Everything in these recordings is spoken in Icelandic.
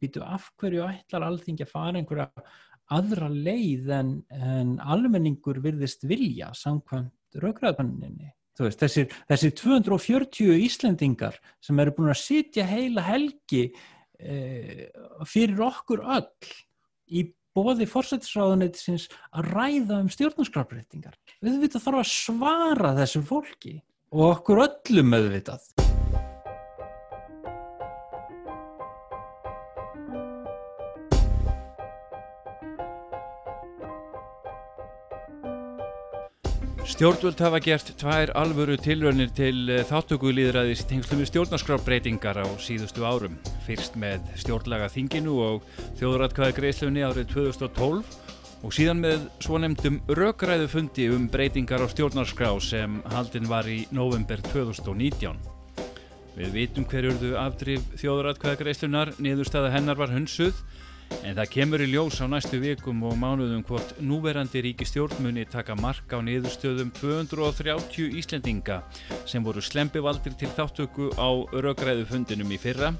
býtu af hverju ætlar alþingi að fara einhverja aðra leið en, en almenningur virðist vilja samkvæmt raugræðbanninni. Þessir, þessir 240 Íslendingar sem eru búin að sitja heila helgi e, fyrir okkur öll í bóði fórsættisráðuneytisins að ræða um stjórnarskrafbreytingar. Við veitum þarf að svara þessu fólki og okkur öllum auðvitað. Stjórnvöld hafa gert tvær alvöru tilraunir til eh, þáttökulíðræðis tengslum við stjórnarskrafbreytingar á síðustu árum. Fyrst með stjórnlaga þinginu og þjóðratkvæði greiðslunni árið 2012 og síðan með svonemdum rökræðu fundi um breytingar á stjórnarskrá sem haldin var í november 2019. Við vitum hverjurðu afdrif þjóðratkvæði greiðslunar, niðurstaða hennar var hunsuð En það kemur í ljós á næstu vikum og mánuðum hvort núverandi ríki stjórnmunni taka marka á niðurstöðum 230 Íslendinga sem voru slempivaldir til þáttöku á röggræðu fundinum í fyrra,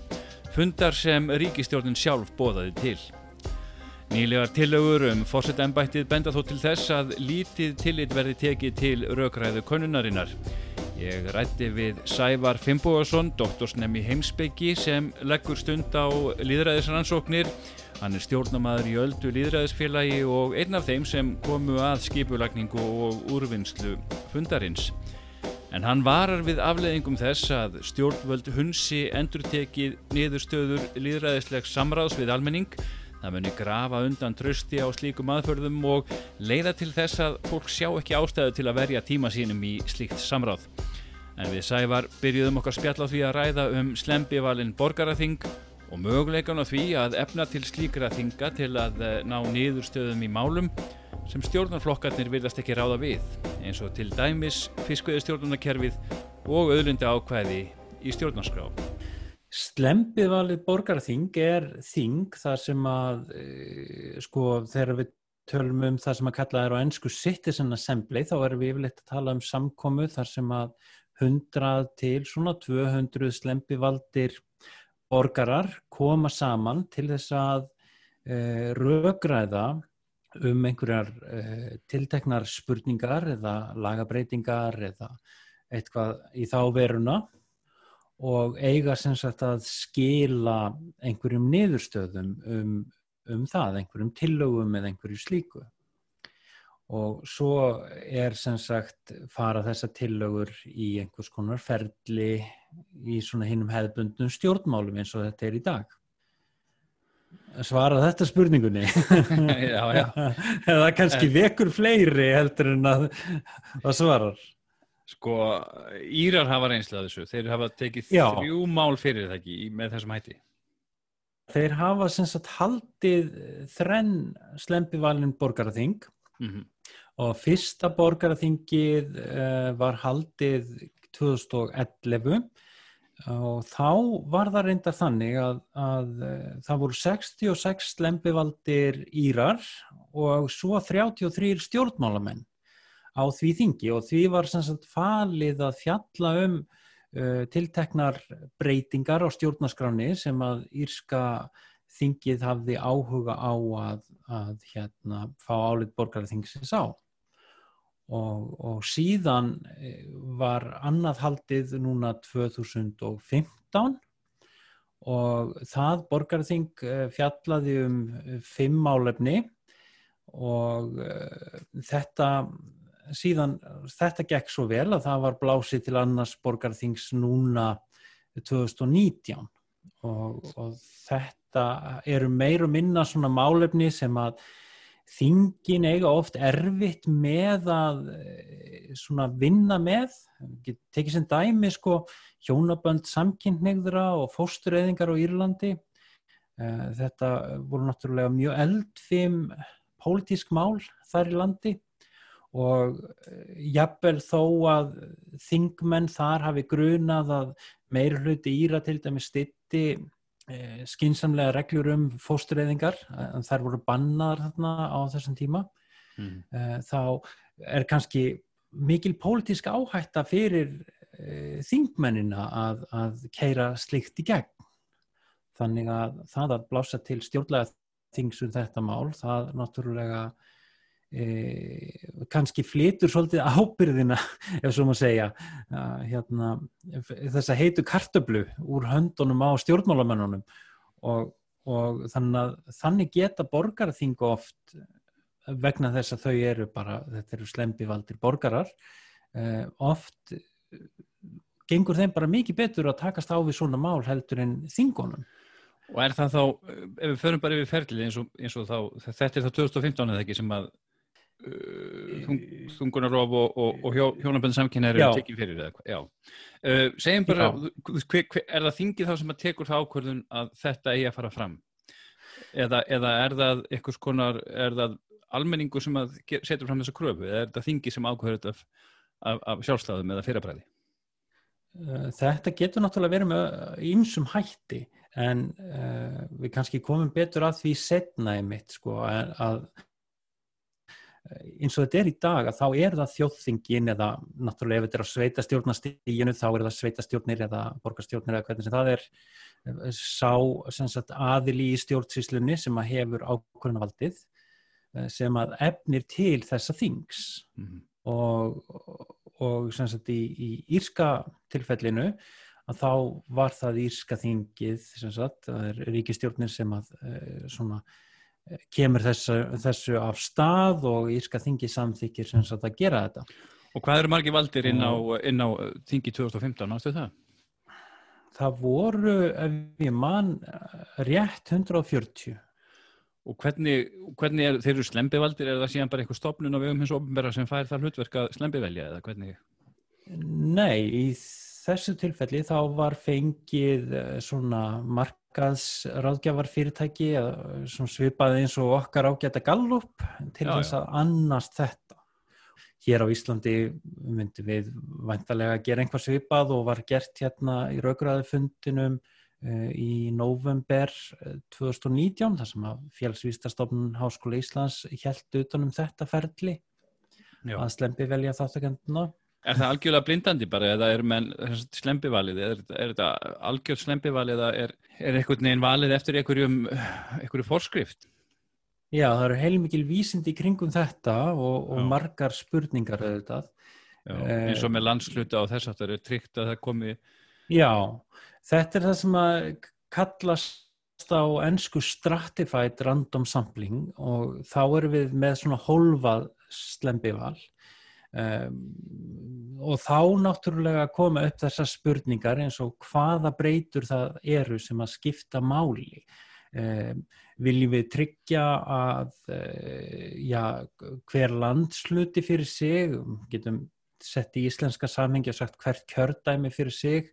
fundar sem ríkistjórnin sjálf bóðaði til. Nýlegar tillögur um fórsetembættið benda þó til þess að lítið tillit verði tekið til röggræðu konunarinnar. Ég rætti við Sævar Fimboðarsson, doktorsnemi heimsbyggi sem leggur stund á líðræðisrannsóknir Hann er stjórnamaður í öldu líðræðisfélagi og einn af þeim sem komu að skipulagningu og úrvinnslu fundarins. En hann varar við afleðingum þess að stjórnvöld hunsi endurtekið niðurstöður líðræðislegs samráðs við almenning. Það muni grafa undan trösti á slíkum aðförðum og leiða til þess að fólk sjá ekki ástæðu til að verja tíma sínum í slíkt samráð. En við sævar byrjuðum okkar spjall á því að ræða um slembivalinn borgaraþing og möguleikan á því að efna til slíkra þinga til að eh, ná niðurstöðum í málum sem stjórnarflokkarnir vilast ekki ráða við eins og til dæmis fiskveðistjórnarkerfið og auðlundi ákvæði í stjórnarskrá. Slempið valið borgarþing er þing þar sem að e, sko þegar við tölum um það sem að kalla er á ennsku citizen assembly þá erum við yfirleitt að tala um samkomu þar sem að 100 til svona 200 slempivaldir borgarar koma saman til þess að e, rögræða um einhverjar e, tilteknar spurningar eða lagabreitingar eða eitthvað í þá veruna og eiga sem sagt að skila einhverjum niðurstöðum um, um það, einhverjum tillögum eða einhverju slíku og svo er sem sagt fara þessa tillögur í einhvers konar ferli í svona hinnum hefðbundnum stjórnmálum eins og þetta er í dag. Svara þetta spurningunni. Já, já. eða kannski vekur fleiri heldur en að það svarar sko, Írar hafa reynslað þessu. Þeir hafa tekið já. þrjú mál fyrir það ekki með þessum hætti. Þeir hafa sem sagt haldið þrenn slempivalin borgaraþing. Mm -hmm og fyrsta borgaraþingið uh, var haldið 2011 og þá var það reynda þannig að, að uh, það voru 66 slempivaldir Írar og svo 33 stjórnmálamenn á því þingi. Og því var sagt, falið að fjalla um uh, tilteknar breytingar á stjórnaskráni sem að Írska þingið hafði áhuga á að, að hérna, fá álit borgarþingsins á og, og síðan eh, var annað haldið núna 2015 og það borgarþing eh, fjallaði um eh, fimm málefni. Og þetta síðan, þetta gekk svo vel að það var blásið til annars borgarþings núna 2019 og, og þetta eru meir og minna svona málefni sem að þingin eiga oft erfitt með að eh, svona vinna með. Tekið sem dæmi sko hjónabönd samkynneigðra og fóstureyðingar á Írlandi. Eh, þetta voru náttúrulega mjög eldfim pólitísk mál þar í landi. Og eh, jafnvel þó að þingmenn þar hafi grunað að meir hluti Íra til dæmi stitti skinsamlega reglur um fóstureyðingar þær voru bannar þarna á þessum tíma mm. þá er kannski mikil pólitísk áhætta fyrir e, þingmennina að, að keira slikt í gegn þannig að það að blása til stjórnlega þingsum þetta mál, það náttúrulega e, kannski flytur svolítið ábyrðina ef svo maður segja hérna, þess að heitu kartöblu úr höndunum á stjórnmálamennunum og, og þannig, að, þannig geta borgarþingu oft vegna þess að þau eru bara, þetta eru slempivaldir borgarar e, oft gengur þeim bara mikið betur að takast á við svona mál heldur en þingunum. Og er það þá, ef við förum bara yfir ferlið eins og, eins og þá, þetta er þá 2015 eða ekki sem að þung, þungunarof og, og, og hjó, hjónaböndu samkynna eru tekið fyrir? Já. Uh, segjum bara, hver, hver, er það þingið þá sem að tekur það ákvörðun að þetta eigi að fara fram? Eða, eða er það eitthvað skonar, er það almenningu sem að setur fram þessa kröfu eða er það þingið sem ákvörður þetta af, af, af sjálfsláðum eða fyrirbræði? Uh, þetta getur náttúrulega verið með ímsum hætti en uh, við kannski komum betur að því setna í mitt sko að, að eins og þetta er í dag að þá er það þjóðþingin eða náttúrulega ef þetta er á sveitastjórnastíginu þá er það sveitastjórnir eða borgarstjórnir eða hvernig sem það er sá sagt, aðili í stjórnsíslunni sem að hefur ákvörðunavaldið eh, sem að efnir til þessa þings mm -hmm. og, og sagt, í, í írska tilfellinu að þá var það Írska þingið sagt, það er ríkistjórnir sem að eh, svona, eh, kemur þessu, þessu af stað og Írska þingið samþykir sem sagt að gera þetta. Og hvað eru margi valdir inn á, inn á þingi 2015, ástu það? Það voru, ef ég man, rétt 140. Og hvernig, hvernig er, þeir eru slembivaldir, er það síðan bara eitthvað stopnun á vegum hins ofnbæra sem fær það hlutverk að slembivelja eða hvernig? Nei, í þessu tilfelli þá var fengið eh, svona markaðsráðgjafar fyrirtæki svipað eins og okkar ágæta gallup til já, þess að annast þetta. Hér á Íslandi myndum við vantarlega að gera einhvað svipað og var gert hérna í raugræðufundinum uh, í november 2019 eh, þar sem að félagsvístastofnun Háskóla Íslands held utanum þetta ferli já. að slempi velja þáttakenduna Er það algjörlega blindandi bara eða er menn slempivalið, er, er þetta algjörð slempivalið eða er, er einhvern veginn valið eftir einhverjum, einhverju forskrift? Já, það eru heilmikil vísind í kringum þetta og, og margar spurningar auðvitað. Já, eins og með landsluta og þess að það eru tryggt að það komi... Já, þetta er það sem að kallast á ennsku stratified random sampling og þá erum við með svona hólfað slempival Um, og þá náttúrulega koma upp þessar spurningar eins og hvaða breytur það eru sem að skipta máli. Um, viljum við tryggja að uh, já, hver landsluti fyrir sig getum sett í íslenska samhengi og sagt hvert kjördæmi fyrir sig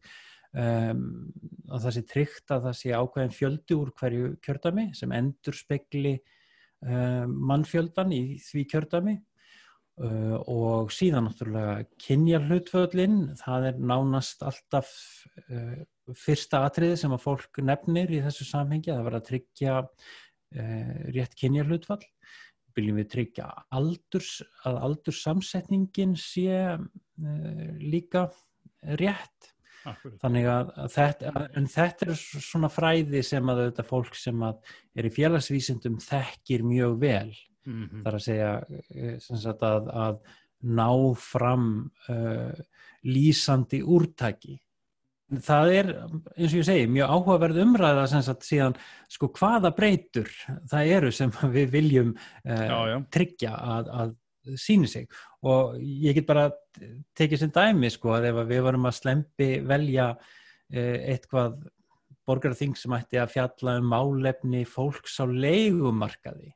um, og það sé tryggt að það sé ákveðin fjöldi úr hverju kjördæmi sem endur spekli mannfjöldan í því kjördæmi Uh, og síðan náttúrulega kynja hlutvöldin, það er nánast alltaf uh, fyrsta atriði sem að fólk nefnir í þessu samhengi, það verður að tryggja uh, rétt kynja hlutvöld viljum við tryggja aldurs, að aldursamsetningin sé líka rétt? Akkurat. þannig að, að þetta en þetta er svona fræði sem að þetta fólk sem að er í félagsvísindum þekkir mjög vel mm -hmm. þar að segja eh, að, að ná fram uh, lýsandi úrtæki það er, eins og ég segi, mjög áhugaverð umræða sagt, síðan, sko, hvaða breytur það eru sem við viljum uh, já, já. tryggja að, að síni sig og ég get bara tekið sem dæmi, sko, að ef við varum að slempi velja uh, eitthvað borgarþing sem ætti að fjalla um málefni fólks á leigumarkaði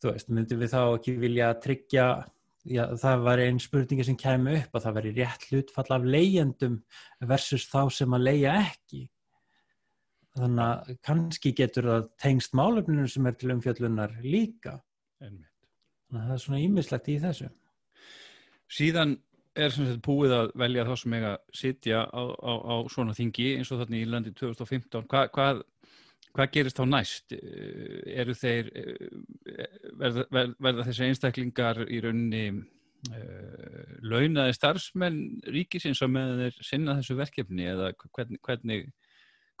þú veist, myndum við þá ekki vilja tryggja, já, það var einn spurningi sem kemur upp að það veri rétt hlutfall af leyendum versus þá sem að leia ekki. Þannig að kannski getur það tengst málefninu sem er til umfjöllunar líka. Einmitt. þannig að það er svona ímislegt í þessu. Síðan er sem sagt búið að velja þá sem eiga að sitja á, á, á svona þingi eins og þannig í landi 2015 Hva, hvað gerist þá næst? Eh, eru þeir, eh, verða, verða þessi einstaklingar í rauninni uh, launaði starfsmenn ríkisins á meðan þeir sinna þessu verkefni eða hvernig, hvernig,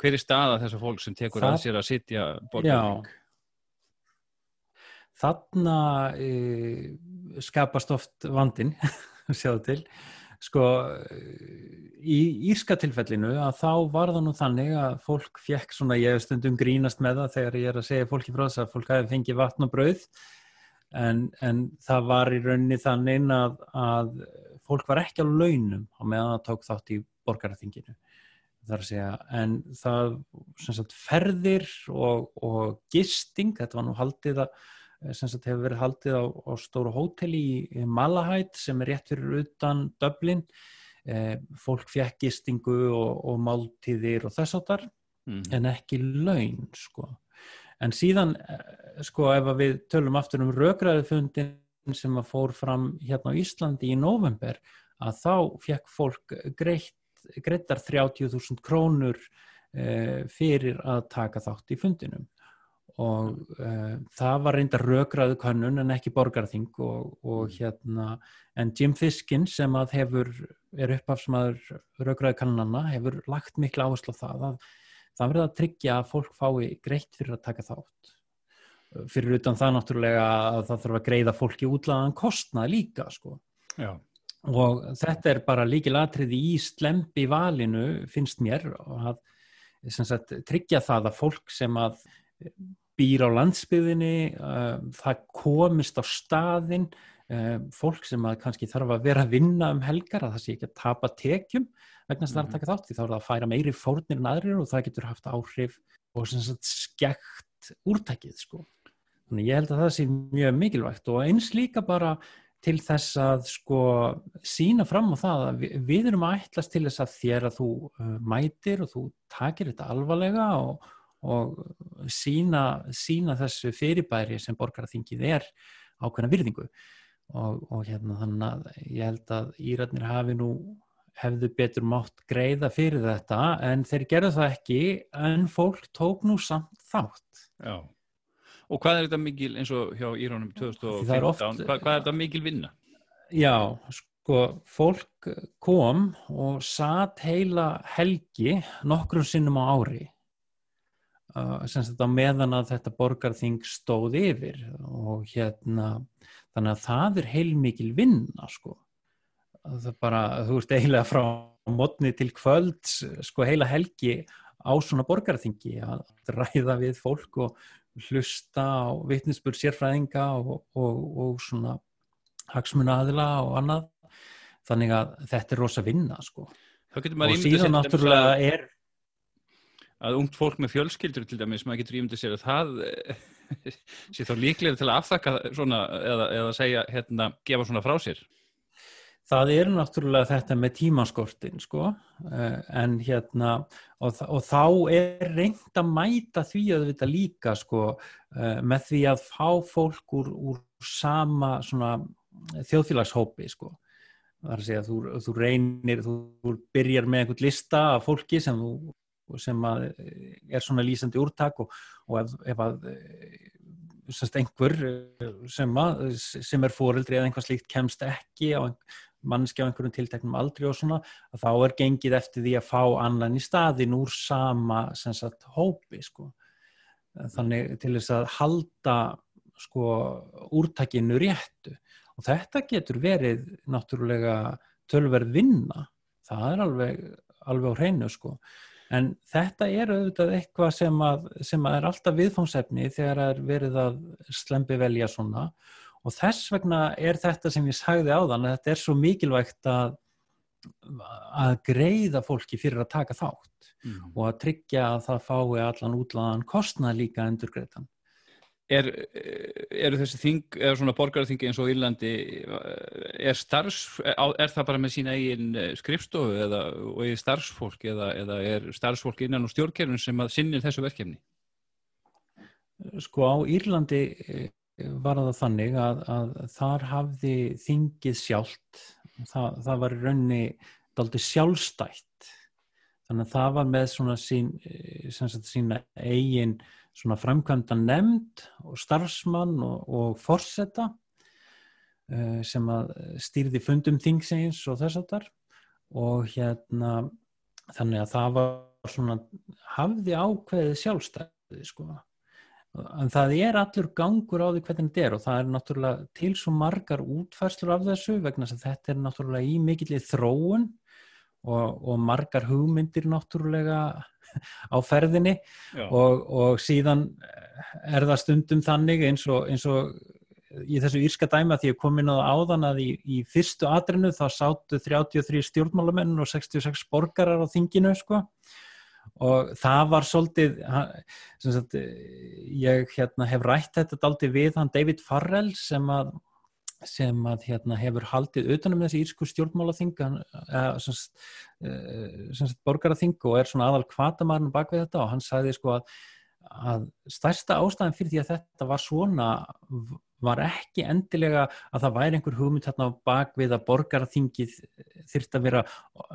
Hver er staða þessar fólk sem tekur það, að sér að sitja borgarling? Þarna e, skapast oft vandin, sjáðu til. Sko, í írska tilfellinu að þá var það nú þannig að fólk fekk svona, ég hef stundum grínast með það þegar ég er að segja fólki frá þess að fólk hafi fengið vatn og brauð. En, en það var í rauninni þannig að, að fólk var ekki á launum á meðan það tók þátt í borgarþinginu þar að segja, en það sagt, ferðir og, og gisting, þetta var nú haldið að sem sagt hefur verið haldið á, á stóru hóteli í, Malahætt sem er rétt fyrir utan Dublin. Eh, fólk fjekk gistingu og, og máltíðir og þess áttar mm. en ekki laun sko. En síðan eh, sko ef við tölum aftur um rökræðufundin sem að fór fram hérna á Íslandi í november að þá fjekk fólk greitt greitar 30.000 krónur uh, fyrir að taka þátt í fundinum og uh, það var reynda rökraðu kannun en ekki borgarþing og, og mm. hérna en Jim Fiskin sem að hefur er uppafsmaður rökraðu kannunanna hefur lagt miklu áherslu á það að það verður að tryggja að fólk fái greitt fyrir að taka þátt. Fyrir utan það náttúrulega að það þarf að greiða fólki útlaðan kostnað líka sko. Já. Og þetta er bara líkil atriði í slempi valinu finnst mér að sagt, tryggja það að fólk sem að býr á landsbyðinni uh, það komist á staðin uh, fólk sem að kannski þarf að vera að vinna um helgar að það sé ekki að tapa tekjum vegna þess að það er að mhm. taka þátt því þá er það að færa meiri fórnir en aðrir og það getur haft áhrif og sagt, skekt úrtækið sko. Þannig ég held að það sé mjög mikilvægt og eins líka bara til þess að sko sína fram á það að við, við erum að ætlast til þess að þér að þú uh, mætir og þú takir þetta alvarlega og, og sína, sína þessu fyrirbæri sem borgarþingið er ákveðna virðingu. Og, og hérna þannig að ég held að Íratnir hafi nú hefðu betur mátt greiða fyrir þetta en þeir gerðu það ekki en fólk tók nú samt þátt. Já. Og hvað er þetta mikil eins og hjá Íránum 2015, oft, hvað, hvað er þetta mikil vinna? Já, sko, fólk kom og satt heila helgi nokkrum sinnum á ári sem þetta meðan að þetta borgarþing stóð yfir og hérna, þannig að það er heil mikil vinna, sko. Það bara, þú veist, eiginlega frá mótni til kvölds, sko, heila helgi á svona borgarþingi að ræða við fólk og hlusta á vittnisspur sérfræðinga og, og, og svona hagsmuna aðila og annað þannig að þetta er rosa vinna sko. og síðan náttúrulega er að ungt fólk með fjölskyldur til dæmis, maður getur ímyndið sér að það sé þá líklega til að aftakka svona eða, eða segja, hérna, gefa svona frá sér. Það er náttúrulega þetta með tímaskortin sko eh, en hérna og, og þá er reynd að mæta því að þetta líka sko eh, með því að fá fólk úr, úr sama svona þjóðfélagshópi sko. Það er að segja að þú, þú reynir þú byrjar með einhvern lista af fólki sem, þú, sem er svona lýsandi úrtak og, og ef, ef að semst einhver sem, að, sem er fóreldri eða einhvað slíkt kemst ekki á mannskja á einhverjum tilteknum aldri og svona þá er gengið eftir því að fá annan í staðin úr sama sagt, hópi sko. þannig til þess að halda sko, úrtakinu réttu. Og þetta getur verið náttúrulega tölverð vinna. Það er alveg, alveg á hreinu sko en þetta er auðvitað eitthvað sem, að, sem að er alltaf viðfóngsefni þegar það er verið að slempi velja svona og þess vegna er þetta sem ég sagði á þann að þetta er svo mikilvægt að, að greiða fólki fyrir að taka þátt mm. og að tryggja að það fái allan útlaðan kostnað líka endur greiðan. Er, eru þessi þing, eða svona borgarþingi eins og Írlandi, er, starfs, er það bara með sína eigin skrifstofu eða, og er starfsfólk eða, eða er starfsfólk innan og stjórnkerfun sem að sinnir þessu verkefni? Sko á Írlandi var það þannig að, að þar hafði þingið sjálft það, það var raunni daldi sjálfstætt þannig að það var með svona sín sína eigin svona framkvæmda nefnd og starfsmann og, og forsetta uh, sem að stýrði fundum þingsegins og þess að þar og hérna þannig að það var svona, hafði ákveðið sjálfstæði sko. En það er allur gangur á því hvernig þetta er og það er náttúrulega til svo margar útfærslur af þessu vegna að þetta er náttúrulega í mikillið þróun og, og margar hugmyndir náttúrulega á ferðinni. Og, og síðan er það stundum þannig eins og, eins og í þessu írska dæma því að komin á áðan að í, í fyrstu atrinu þá sáttu 33 stjórnmálamenn og 66 borgarar á þinginu sko. Og það var svolítið sagt, ég hérna, hef rætt þetta aldrei við hann David Farrell sem að, sem að hérna, hefur haldið utanum þessi írsku stjórnmálaþing borgaraþing og er svona aðal kvatamarinn bak við þetta og hann sagði sko að, að stærsta ástæðin fyrir því að þetta var svona var ekki endilega að það væri einhver hugmynd hérna bak við að borgaraþingið þurft að vera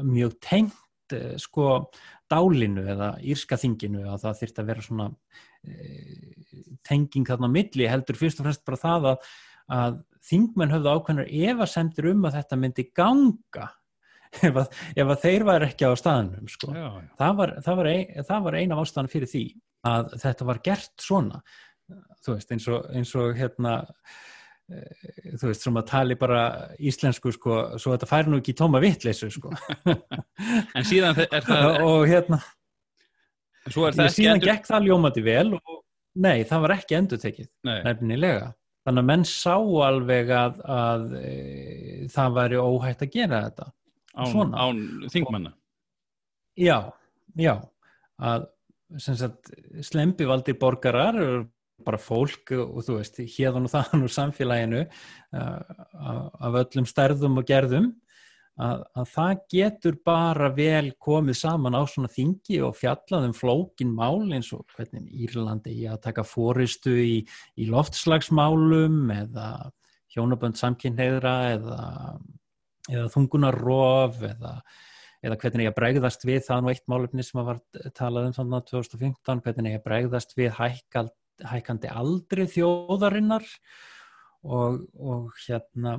mjög tengt Eh, sko dálinu eða írska þinginu að það þurft að vera svona e, tenging þarna milli heldur fyrst og fremst bara það að, að þingmenn höfðu ákveðnar evasemtur um að þetta myndi ganga ef að, ef að þeir var ekki á staðnum sko. já, já. Það, var, var var eina ástæðan fyrir því að þetta var gert svona þú veist eins og, eins og hérna Eh, þú veist, sem að tali bara íslensku sko, svo þetta fær nú ekki tóma vittleysu sko en síðan er það og hérna ég, síðan endur... gekk það ljómandi vel og nei, það var ekki endur tekið nefnilega, þannig að menn sá alveg að, að e, það væri óhægt að gera þetta. Án, án þingmanna. Já, já. Að sagt, slempivaldir borgarar bara fólk og þú veist, hérðan og þann úr samfélaginu uh, af öllum stærðum og gerðum að, að það getur bara vel komið saman á svona þingi og fjallaðum flókin mál eins og hvernig Írlandi í að taka fóristu í, í loftslagsmálum eða hjónabönd samkynneira eða, eða þungunarof eða eða hvernig ég bregðast við það nú eitt málefni sem var talað um þannig að 2015, hvernig ég bregðast við hækkald hækandi aldri þjóðarinnar og, og hérna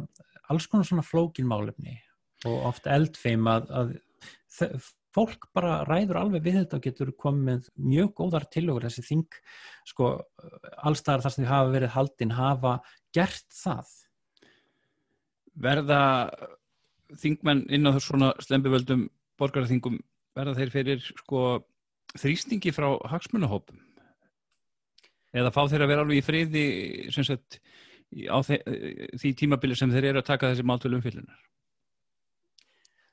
alls konar svona flókinmálefni og oft eldfeim að, að fólk bara ræður alveg við þetta og getur komið mjög góðar tilögur þessi þing sko allstaðar þar sem þið hafa verið haldinn hafa gert það. Verða þingmenn inn á svona slempivöldum borgarþingum verða þeir fyrir sko þrýstingi frá hagsmunahópum? Eða fá þeir að vera alveg í friði sagt, á því tímabili sem þeir eru að taka þessi máltölu umfyllunar?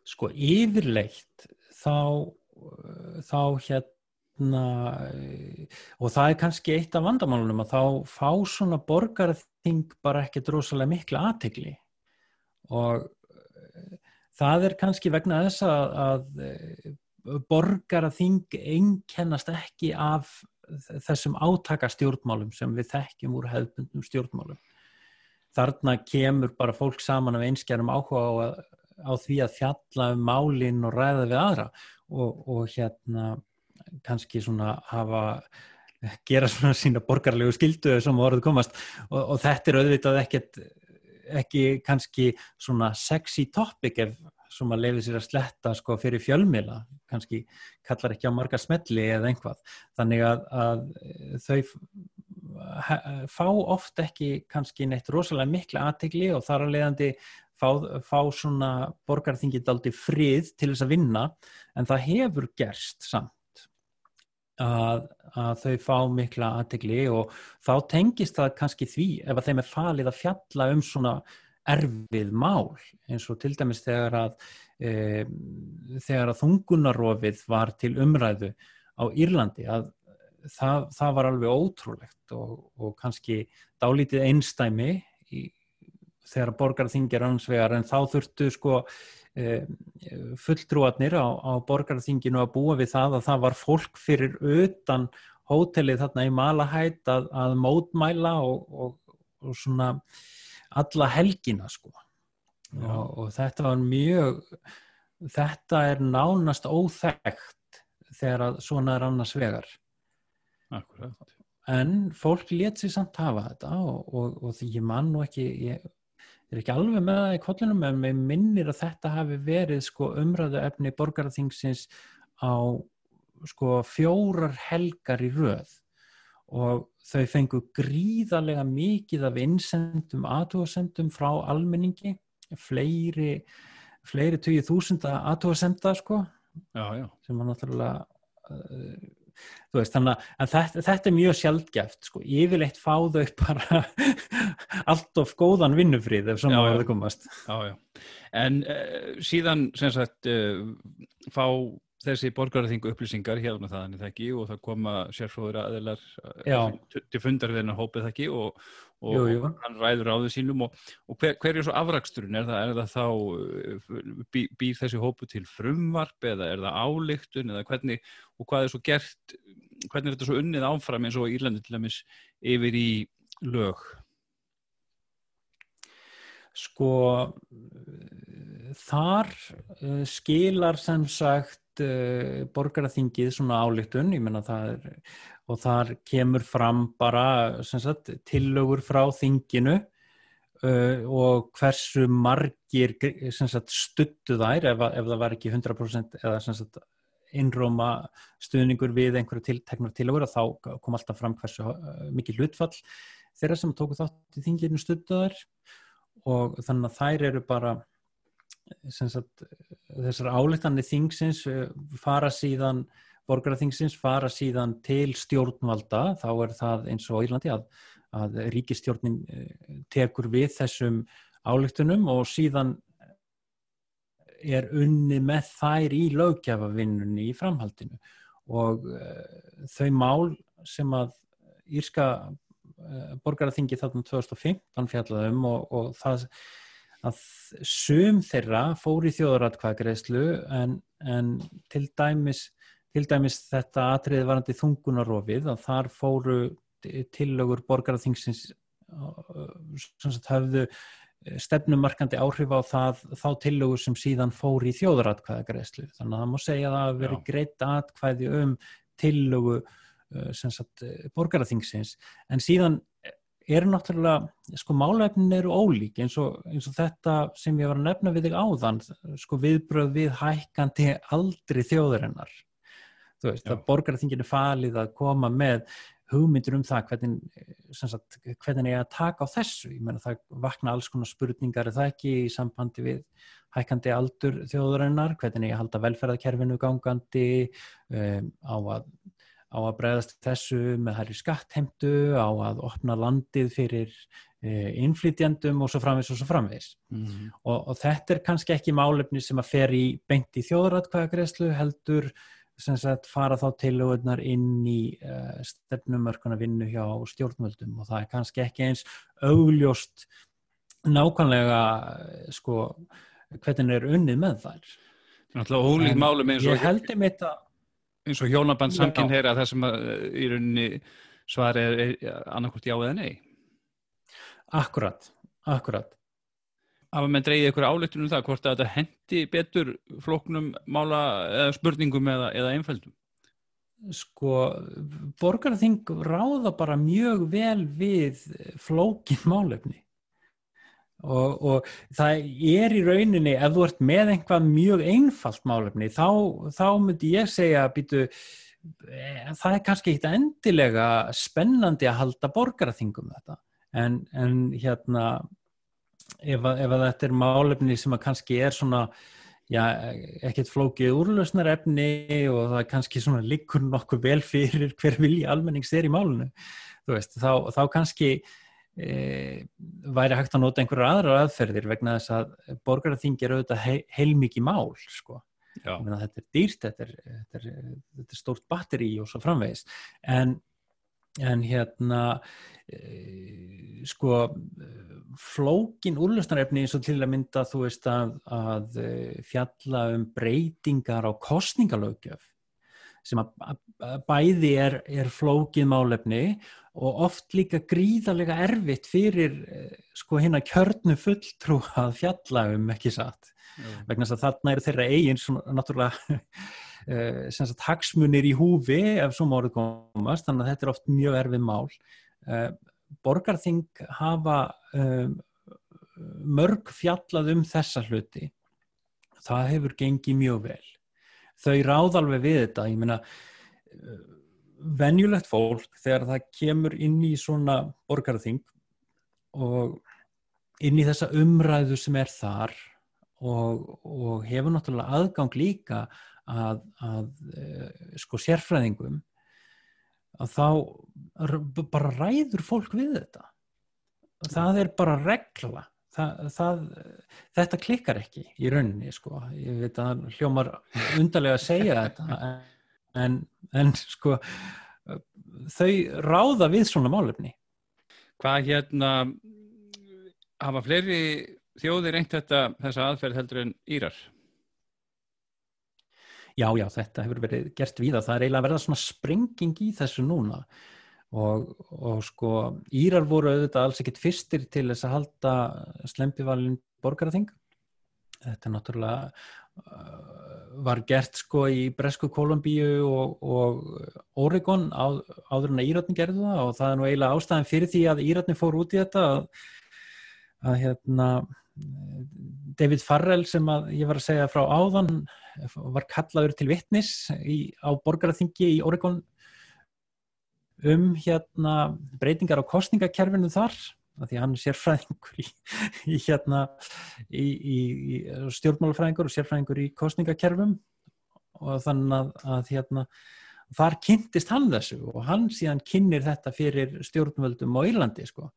Sko yfirleitt þá, þá hérna og það er kannski eitt af vandamálunum að þá fá svona borgarþing bara ekkert rosalega miklu aðtegli og það er kannski vegna þess að, að borgarþing einkennast ekki af þessum átakastjórnmálum sem við þekkjum úr hefðbundnum stjórnmálum. Þarna kemur bara fólk saman af einskjærum áhuga á, á því að fjalla um málinn og ræða við aðra og, og hérna kannski svona hafa gera svona sína borgarlegu skildu sem voruð komast og, og þetta er auðvitað ekkert ekki kannski svona sexy topic ef sem að leiði sér að sletta sko fyrir fjölmila, kannski kallar ekki á marga smelli eða einhvað. Þannig að, að þau fá oft ekki kannski neitt rosalega mikla aðtegli og þar að leiðandi fá, fá svona borgarþingið aldrei frið til þess að vinna en það hefur gerst samt að, að þau fá mikla aðtegli og þá tengist það kannski því ef að þeim er falið að fjalla um svona erfið mál eins og til dæmis þegar að e, þegar að þungunarofið var til umræðu á Írlandi að það, það var alveg ótrúlegt og, og kannski dálítið einstæmi í, þegar borgarþingir ansvegar en þá þurftu sko e, fulltrúarnir á, á borgarþinginu að búa við það að það var fólk fyrir utan hótelið þarna í Malahætt að, að mótmæla og, og, og svona alla helgina sko. Og, og þetta var mjög þetta er nánast óþægt þegar að svona er annars vegar. Akkurat. en fólk let sér samt hafa þetta og, og, og því ég mann og ekki ég er ekki alveg með það í kollunum en mér minnir að þetta hafi verið sko umræðu efni borgarþingsins á sko fjórar helgar í röð og þau fengu gríðarlega mikið af innsendum aðtóðsendum frá almenningi fleiri fleiri tugið þúsunda aðtóðsenda sko já, já. sem var náttúrulega uh, veist þannig að þetta, þetta er mjög sjálfgeft sko, yfirleitt fá þau bara allt of góðan vinnufrið ef svona verður komast. Já, já, en uh, síðan sagt uh, fá þessi borgarþingu upplýsingar hérna það en það ekki og það koma sérfróður aðeinar eh, til fundar við hennar hópið það ekki og, og jú, jú. hann ræður á þau sínum og, og hver, hver er svo afraksturinn? Er það, er það þá, bý, býr þessi hópu til frumvarp eða er það álíktun eða hvernig og hvað er svo gert, hvernig er þetta svo unnið áfram eins og Írlandi til dæmis yfir í lög? Sko þar uh, skilar sem sagt uh, borgaraþingið svona álíktun er, og þar kemur fram bara sagt, tillögur frá þinginu uh, og hversu margir sagt, stuttu þær ef, ef það var ekki 100% eða sagt, innróma stuðningur við einhverju tilteknar tillögur og þá kom alltaf fram hversu mikið hlutfall þeirra sem tóku þátt í þinginu stuttu þær og þannig að þær eru bara sagt, þessar álíktanir þingsins eh, fara síðan borgarþingsins fara síðan til stjórnvalda. Þá er það eins og Írlandi að, að ríkistjórnin eh, tekur við þessum álíktunum og síðan er unni með þær í lögjafavinnunni í framhaldinu. Og uh, þau mál sem að Írska borgarþingi þarna 2015 fjallaðum og, og það að sum þeirra fór í þjóðaratkvæðgreðslu en, en til, dæmis, til dæmis þetta atriði varandi þungunarofið að þar fóru tillögur borgarþingsins sem hafðu stefnumarkandi áhrif á það, þá tillögur sem síðan fór í þjóðaratkvæðagreðslu. Þannig að það má segja að það hafi verið greitt atkvæði um tillögu sagt, borgarþingsins en síðan eru náttúrulega, sko málefnin eru ólík eins og, eins og þetta sem ég var að nefna við þig áðan, sko viðbröð við hækkandi aldri þjóðurinnar. Þú veist, Já. að borgarþinginu falið að koma með hugmyndur um það hvernig, sagt, hvernig ég að taka á þessu. Ég menna það vakna alls konar spurningar, er það ekki í sambandi við hækkandi aldur þjóðurinnar, hvernig ég halda velferðarkerfinu gangandi um, á að á að bregðast þessu með hærri skattheimtu, á að opna landið fyrir e, innflytjandum og svo framvegs og svo framvegs. Mm -hmm. og, og þetta er kannski ekki málefni sem að fer í beint í þjóðratkvæðagreyslu heldur sem sagt fara þá tilögurnar inn í uh, stefnumörkuna vinnu hjá stjórnvöldum og það er kannski ekki eins augljóst nákvæmlega sko hvernig er unnið með þær. Náttúrulega ólík málum eins og... Ég held um þetta eins og hjónaband samkinn heyra það sem að, í rauninni svar er, er annarkort já eða nei. Akkurat, akkurat. Hafa með dreyið ykkur áleitunum það hvort að þetta hendi betur floknum mála eða spurningum eða, eða einfældum Sko, borgarþing ráða bara mjög vel við flókin málefni Og, og það er í rauninni ef þú ert með einhvað mjög einfalt málefni þá, þá myndi ég segja býtu, eh, það er kannski eitt endilega spennandi að halda borgaraþingum þetta. En, en hérna ef, ef þetta er málefni sem kannski er svona já, ekkert flókið úrlausnarefni og það er kannski svona líkur nokkuð vel fyrir hver vilji almennings er í málunu veist, þá, þá kannski e, væri hægt að nota einhverjar aðrar aðferðir vegna þess að borgarþing er auðvitað he, heilmikið mál sko. þetta er dýrt þetta er, þetta, er, þetta er stórt batteri og svo framvegis en, en hérna e, sko flókin úrlösnarefni eins og til að mynda þú veist að, að e, fjalla um breytingar á kostningalögjöf sem að bæði er, er flókið málefni og oft líka gríðarlega erfitt fyrir eh, sko hérna kjörnu fulltrú að fjalla um ekki satt? Mm. vegna þess að þarna eru þeirra eigin svona náttúrulega uh, sagt, hagsmunir í húfi ef svo máru komast. Þannig að þetta er oft mjög erfið mál. Uh, borgarþing hafa mörg fjallað um þessa hluti. Það hefur gengið mjög vel. Þau ráð alveg við þetta. Ég meina venjulegt fólk þegar það kemur inn í svona borgarþing og inn í þessa umræðu sem er þar og, og hefur náttúrulega aðgang líka að, að eh, sko sérfræðingum að þá bara ræður fólk við þetta. Það er bara regla. Það, það, þetta klikkar ekki í rauninni sko. Ég veit að hljómar undarlega að segja þetta en, en sko þau ráða við svona málefni. Hvað hérna hafa fleiri þjóðir reynt þetta þessa aðferð heldur en Írar? Já, já, þetta hefur verið gert við að það er eiginlega að verða svona sprenging í þessu núna. Og, og sko Írar voru auðvitað alls ekkit fyrstir til þess að halda slempivalin borgaraþing. Þetta er náttúrulega var gert sko í Bresku Kolumbíu og, og Oregon á, áður en að Írarni gerðu það og það er nú eiginlega ástæðan fyrir því að Írarni fór út í þetta að, að hérna David Farrell sem að ég var að segja frá áðan var kallaður til vittnis í, á borgaraþingi í Oregon um hérna breytingar á kostningakerfinu þar því hann er sérfræðingur í, í hérna í, í stjórnmálafræðingur og sérfræðingur í kostningakerfum og þannig að, að hérna þar kynntist hann þessu og hann síðan kynir þetta fyrir stjórnvöldum á Írlandi sko.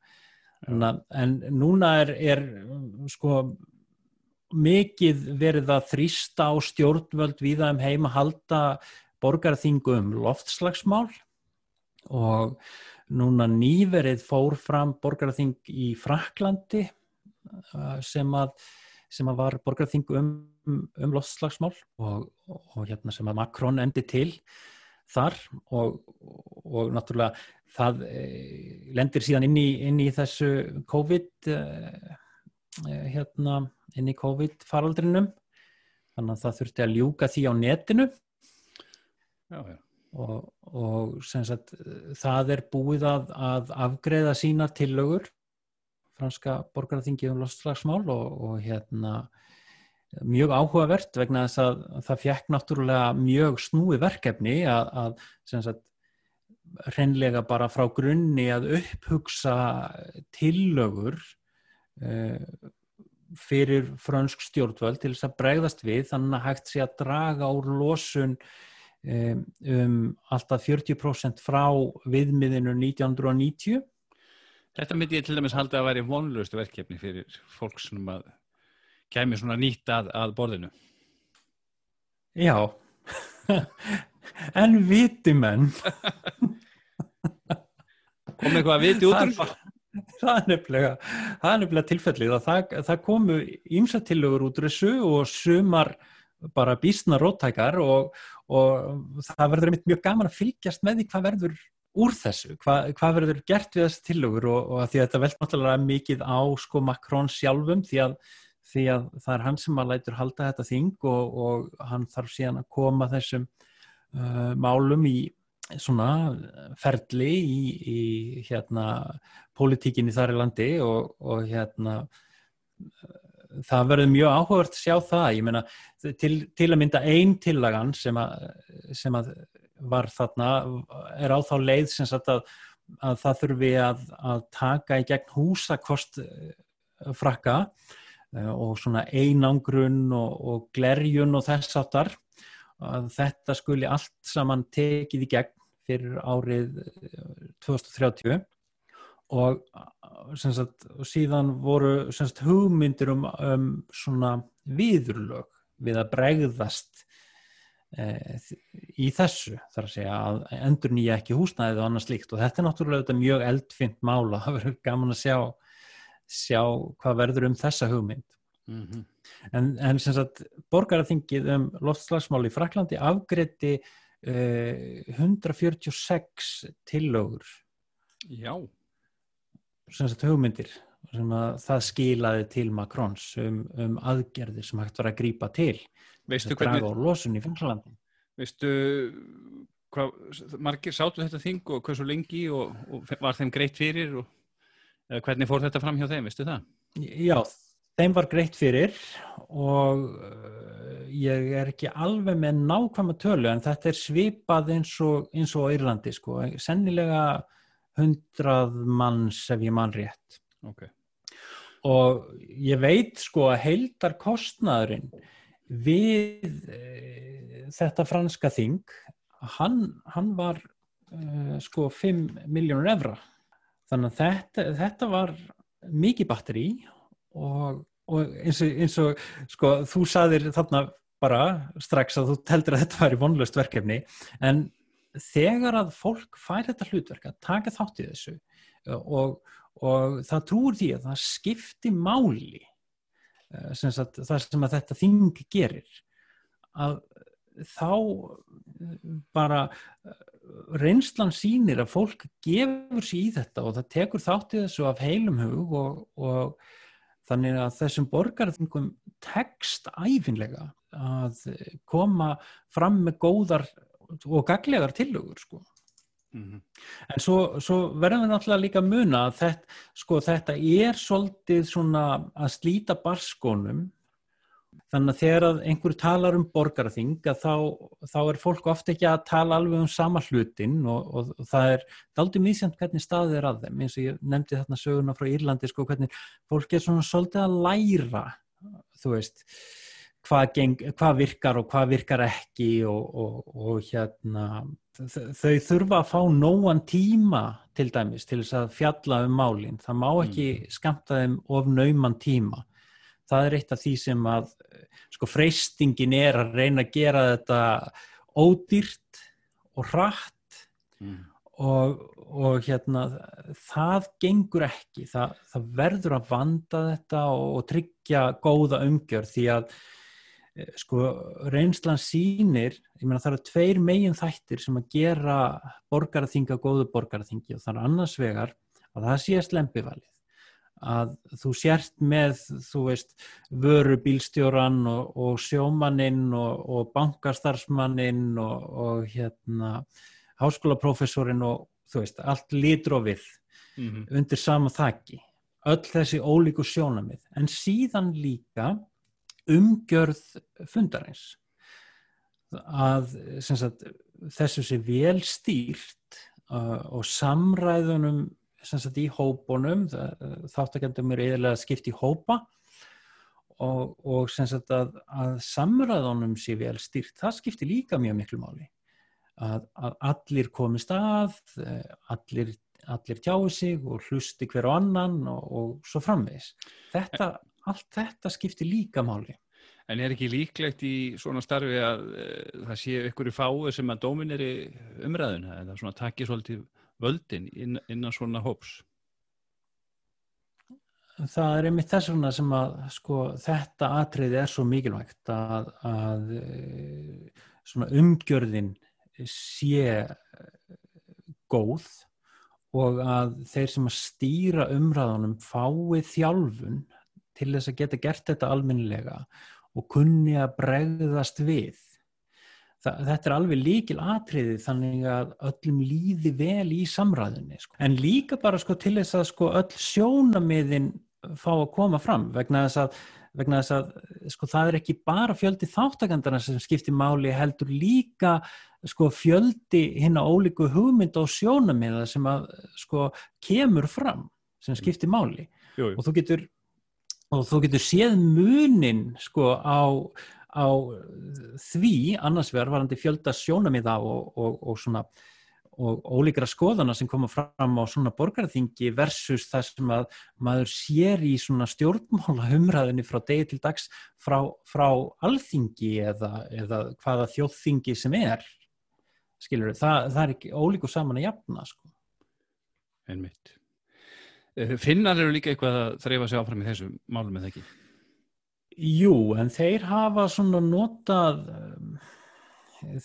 En, en núna er, er sko mikið verið að þrýsta á stjórnvöld viða um heim að halda borgarþingu um loftslagsmál. Og núna nýverið fór fram borgarþing í Fraklandi uh, sem að, sem að var borgarþing um, um loftslagsmál og, og hérna sem að Macron endi til þar og, og náttúrulega það eh, lendir síðan inn í, inn í þessu COVID eh, eh hérna inn í COVID faraldrinum þannig að það þurfti að ljúka því á netinu já, já. Og, og sagt, það er búið að, að afgreða sína tillögur franska borgarþingi um lostslagsmál og, og hérna mjög áhugavert vegna þess að það fjekk náttúrulega mjög snúi verkefni að, að sagt, reynlega bara frá grunni að upphugsa tillögur uh, fyrir frönsk stjórnvöld til þess að bregðast við þannig að hægt sé að draga úr losun um, alltaf 40% frá viðmiðinu 1990 Þetta myndi ég til dæmis halda að væri vonlustu verkefni fyrir fólk sem að kemur svona nýtt að, að borðinu. Já. En viti menn. Kom eitthvað að viti út úr það er nefnilega, nefnilega tilfellið að það, það komu ímsatillögur út úr þessu og sumar bara bísna róttækar og, og það verður mjög gaman að fylgjast með því hvað verður úr þessu, hvað, hvað verður gert við þessu tillögur og, og því að þetta vel náttúrulega mikið á sko Makrón sjálfum því að, því að það er hann sem að lætur halda þetta þing og, og hann þarf síðan að koma þessum uh, málum í svona ferli í, í hérna pólitíkinni þar í landi og, og hérna það verður mjög áhugavert að sjá það. Ég meina til, til að mynda einn tillagan sem að, sem að var þarna er á þá leið sem sagt að, að það þurfi að, að taka í gegn húsakost eh, frakka eh, og svona einangrun og, og glerjun og þess aftar að þetta skuli allt saman tekið í gegn fyrir árið 2030 eh, og sagt, síðan voru sagt, hugmyndir um, um svona viðurlög við að bregðast e, í þessu þar að segja að endur nýja ekki húsnæðið og annars líkt og þetta er náttúrulega mjög eldfint mála, það verður gaman að sjá sjá hvað verður um þessa hugmynd. Mm -hmm. en, en sagt borgaraþingið um loftslagsmál í Fraklandi afgretti 146 eh, tillögur Já sagt hugmyndir sem að það skilaði til Makrons um, um aðgerðir sem hægt var að grýpa til veistu hvernig draga á losun í Fraklandi veistu hvað, margir sátu þetta þing og svo lengi og, og var þeim greitt fyrir og hvernig fór þetta fram hjá þeim, veistu það? Já, þeim var greitt fyrir og uh, ég er ekki alveg með nákvæma tölu en þetta er svipað eins og, eins og Írlandi sko, sennilega hundrað manns ef ég mann rétt okay. og ég veit sko að heildar kostnaðurinn við e, þetta franska þing hann, hann var e, sko 5 miljónur evra þannig að þetta, þetta var mikið batteri og, og eins og, eins og sko, þú saðir þarna bara strax að þú teldir að þetta væri vonlust verkefni en þegar að fólk fær þetta hlutverk að taka þátt í þessu og, og það trúur því að það skipti máli eh, sem sagt, það sem að þetta þing gerir að þá bara reynslan sínir að fólk gefur sér í þetta og það tekur þátt í þessu af heilum hug og, og þannig að þessum borgarþingum tekst æfinlega að koma fram með góðar og gaglegar tillögur sko. Mm -hmm. En svo, svo verðum við náttúrulega líka að muna að þetta, sko, þetta er svolítið svona að slíta barskónum Þannig að þegar einhver talar um borgarþing þá, þá er fólk ofta ekki að tala alveg um sama hlutin og, og, og það er aldrei mísjönd hvernig staðið er að þeim eins og ég nefndi þarna söguna frá Írlandi sko hvernig fólk er svona svolítið að læra þú veist hvað, geng, hvað virkar og hvað virkar ekki og, og hérna þau þurfa að fá nógan tíma til dæmis til þess að fjalla um málinn það má ekki mm. skamta þeim of nauman tíma það er eitt af því sem að sko freystingin er að reyna að gera þetta ódýrt og hratt mm. og, og hérna það gengur ekki það, það verður að vanda þetta og, og tryggja góða umgjör því að sko reynslan sínir ég meina það eru tveir megin þættir sem að gera borgarþinga góðu borgarþingi og er annars vegar að það sé slempivalið að þú sért með þú veist vörubílstjóran og, og sjómaninn og, og bankastarfsmaninn og, og hérna háskólaprofessorinn og þú veist allt lítur og við mm -hmm. undir sama þakki öll þessi ólíku sjónamið en síðan líka umgjörð fundarins. Að sagt, þessu sé vel stýrt uh, og samræðunum sagt, í hópunum þáttakendum er eðilega skipt í hópa og, og sagt, að, að samræðunum sé vel stýrt, það skiptir líka mjög miklu máli. Að, að allir komist að allir, allir tjáu sig og hlusti hver og annan og, og svo framvegs þetta, allt þetta skiptir líka máli En er ekki líklegt í svona starfi að e, það sé ykkur í fáu sem að dóminir í umræðuna eða svona takkir svolítið völdin inn, innan svona hóps? Það er einmitt þess vegna sem að sko, þetta atriði er svo mikilvægt að, að eh, umgjörðin sé góð og að þeir sem að stýra umræðanum fái þjálfun til þess að geta gert þetta alminnilega og kunni að bregðast við þetta er alveg líkil atriði þannig að öllum líði vel í samræðinni sko. en líka bara sko, til þess að sko, öll sjónamiðin fá að koma fram vegna þess að, vegna þess að sko, það er ekki bara fjöldi þáttakandana sem skiptir máli heldur líka sko, fjöldi hinn á ólíku hugmynd og sjónamiða sem að sko, kemur fram sem skiptir máli jú, jú. og þú getur og þú getur séð munin sko á á því annars vegar varandi fjölda sjónamiða og, og, og svona og ólíkra skoðana sem koma fram á svona borgarþingi versus það sem að maður sér í svona stjórnmála humraðinni frá degi til dags frá, frá alþingi eða, eða hvaða þjóðþingi sem er skilur það, það er ekki ólíku saman að jafna sko. Einmitt eh, Finnar eru líka eitthvað að þreyfa sig áfram í þessu málum eða ekki? Jú, en þeir hafa svona notað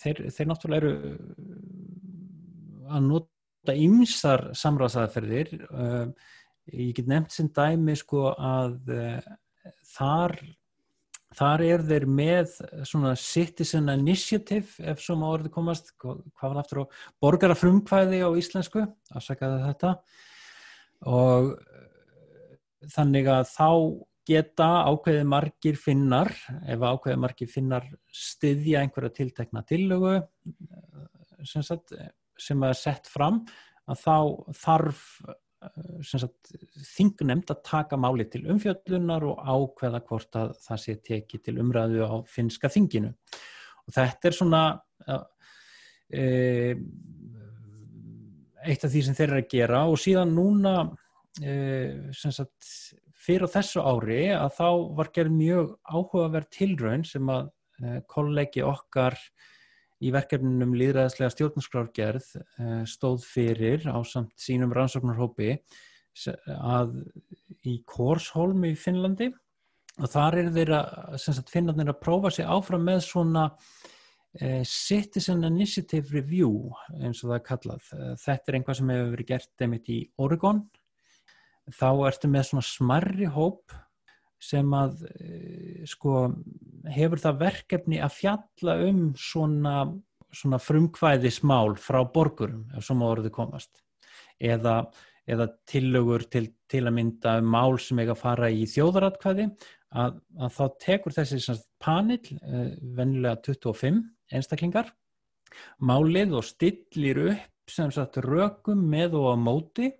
þeir, þeir náttúrulega eru að nota ymsar samráðsaðferðir ég get nefnt sem dæmi sko að þar þar er þeir með svona citizen initiative ef svo má orðið komast hvað var aftur á borgarafrumkvæði á íslensku afsakaði þetta og þannig að þá geta ákveðið margir finnar, ef ákveðið margir finnar styðja einhverja tiltekna tillögu sem, sagt, sem er sett fram að þá þarf sagt, þingnemnd að taka máli til umfjöllunar og ákveða hvort að það sé tekið til umræðu á finska þinginu. Og þetta er svona e, eitt af því sem þeir eru að gera og síðan núna e, sagt, fyrir þessu ári að þá var gerð mjög áhugaverð tilraun sem að e, kollegi okkar í verkefninum líðræðislega stjórnarskrárgerð stóð fyrir á samt sínum rannsóknarhópi að í Korsholm í Finnlandi. Og þar er þeirra finnarnir að prófa sig áfram með svona Citizen Initiative Review eins og það er kallað. Eh, þetta er einhvað sem hefur verið gert einmitt í Oregon. Þá ertu með svona smarri hóp sem að eh, sko hefur það verkefni að fjalla um svona, svona frumkvæðismál frá borgurum ef svo má orðið komast. Eða, eða tillögur til, til að mynda um mál sem eiga að fara í þjóðaratkvæði. Að, að þá tekur þessi panel vennilega 25 einstaklingar. Málið og stillir upp sem sagt rökum með og á móti.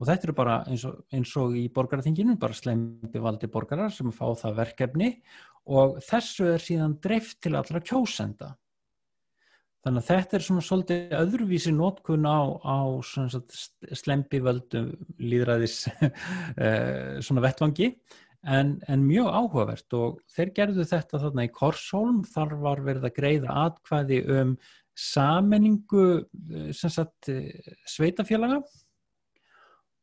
Og þetta eru bara eins og, eins og í borgarþinginu bara slempi valdi borgarar sem fá það verkefni. Og þessu er síðan dreift til allra kjósenda. Þannig að þetta er svona svolítið öðruvísi nótkun á, á slempi völdu líðræðis eh, svona vettvangi En, en mjög áhugavert og þeir gerðu þetta þarna í Korsholm, þar var verið að greiða atkvæði um sammenningu eh, sagt, eh, sveitafélaga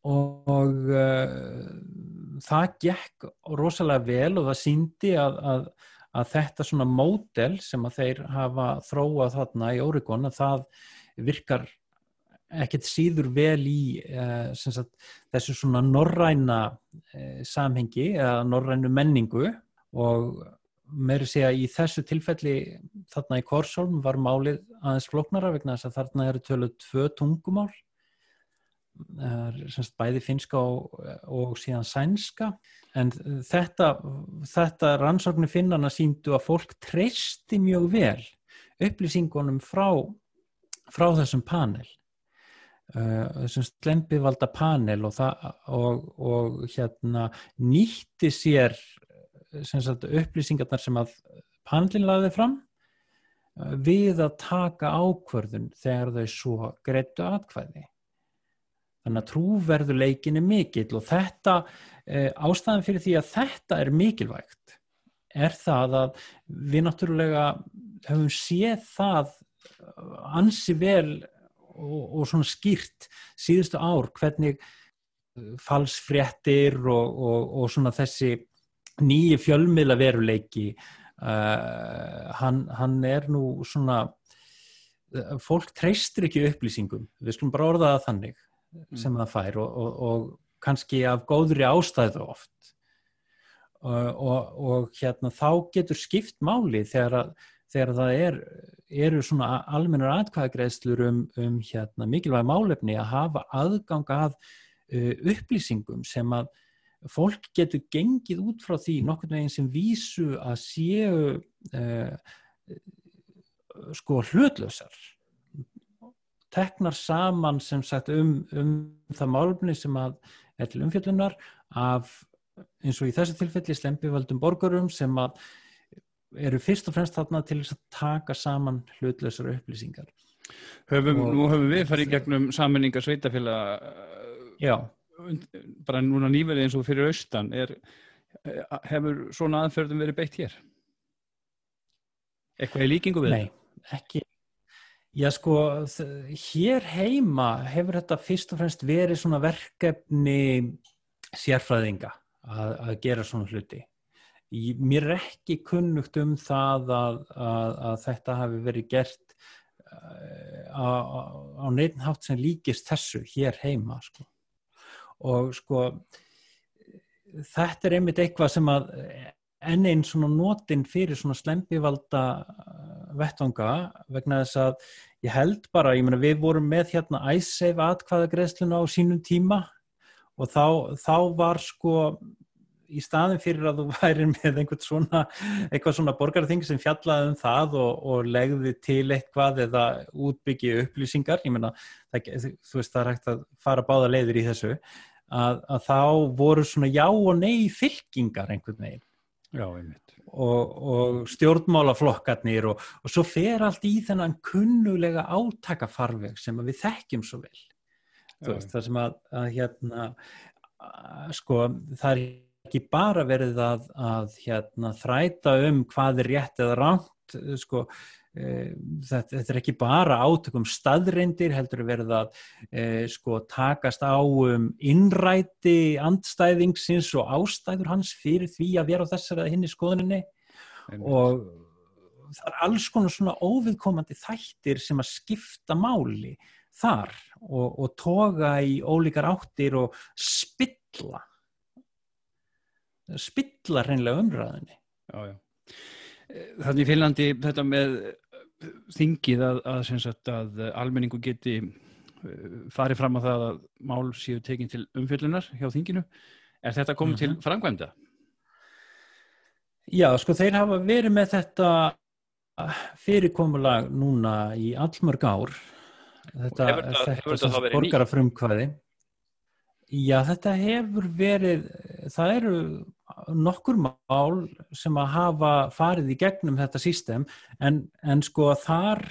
og, og uh, það gekk rosalega vel og það síndi að, að, að þetta svona módel sem að þeir hafa þróað þarna í Oregon að það virkar ekkert síður vel í uh, sagt, þessu svona norræna uh, samhengi eða norrænu menningu og meður segja í þessu tilfelli þarna í Korsholm var málið aðeins floknara vegna þess að þarna eru töluð tvö tungumál sagt, bæði finska og, og síðan sænska. En þetta, þetta rannsóknir finnana síndu að fólk treysti mjög vel upplýsingunum frá, frá þessum panel þessum slempivalda panel og, og, og hérna nýtti sér sem sagt, upplýsingarnar sem að panelin laði fram uh, við að taka ákvörðun þegar þau svo greittu atkvæði. Þannig að trúverðuleikin er mikill og þetta ástæðan fyrir því að þetta er mikilvægt er það að við náttúrulega höfum séð það ansi vel og, og svona skýrt síðustu ár hvernig uh, falsfréttir og, og, og svona þessi nýju fjölmiðla veruleiki uh, hann, hann er nú svona uh, fólk treystir ekki upplýsingum við skulum bara orða það þannig mm. sem það fær og kannski af góðri ástæðu oft og hérna þá getur skipt máli þegar að þegar það er, eru svona almennar atkvæðagreðslur um, um hérna, mikilvæg málefni að hafa aðgang að uh, upplýsingum sem að fólk getur gengið út frá því nokkur veginn sem vísu að séu uh, sko hlutlösar teknar saman sem sagt um, um það málefni sem að er til umfjöldunar af eins og í þessu tilfelli slempivaldum borgarum sem að eru fyrst og fremst þarna til að taka saman hlutlausar upplýsingar höfum, og, Nú höfum við farið gegnum samanninga sveitafélag Já bara núna nýverið eins og fyrir austan er, hefur svona aðferðum verið beitt hér? Eitthvað í líkingu við? Nei, ekki Já sko, hér heima hefur þetta fyrst og fremst verið svona verkefni sérfræðinga að, að gera svona hluti mér er ekki kunnugt um það að, að, að þetta hafi verið gert uh, á, neittnhátt sem líkist þessu hér heima sko. og sko þetta er einmitt eitthvað sem að enn einn svona nótin fyrir svona slempivalda uh, vettvanga vegna þess að ég held bara, ég meina við vorum með hérna æssef atkvaðagreðsluna á sínum tíma og þá, þá var sko í staðin fyrir að þú væri með einhvern svona, eitthvað svona borgarþing sem fjallaði um það og, og legði til eitthvað eða útbyggja upplýsingar, ég menna þú veist það er hægt að fara báða leiður í þessu að, að þá voru svona já og nei fylkingar einhvern veginn. Já, og, og stjórnmálaflokkarnir og, og svo fer allt í þennan kunnulega átakafarveg sem við þekkjum svo vel. Veist, það sem að, að hérna sko það er ekki bara verið að, að hérna, þræta um hvað er rétt eða ránt sko Eh, þetta, þetta er ekki bara átökum staðreindir heldur verið að e, sko takast á um innræti andstæðingsins og ástæður hans fyrir því að vera á þessari að hinni skoðuninni. Og það er alls konar svona óviðkomandi þættir sem að skipta máli þar og, og toga í ólíkar áttir og spilla spilla hreinlega umræðinni Já, já Þannig í Finnlandi þetta með þingið að, að, sagt, að almenningu geti uh, farið fram á það að mál séu tekinn til umfyllunar hjá þinginu. Er þetta komið mm -hmm. til mhm. framkvæmda? Já, sko þeir hafa verið með þetta fyrirkomulag núna í allmörg ár. Þetta, þetta, þetta borgarafrumkvæði. Já, þetta hefur verið, það eru nokkur mál sem að hafa farið í gegnum þetta sístem en, en sko þar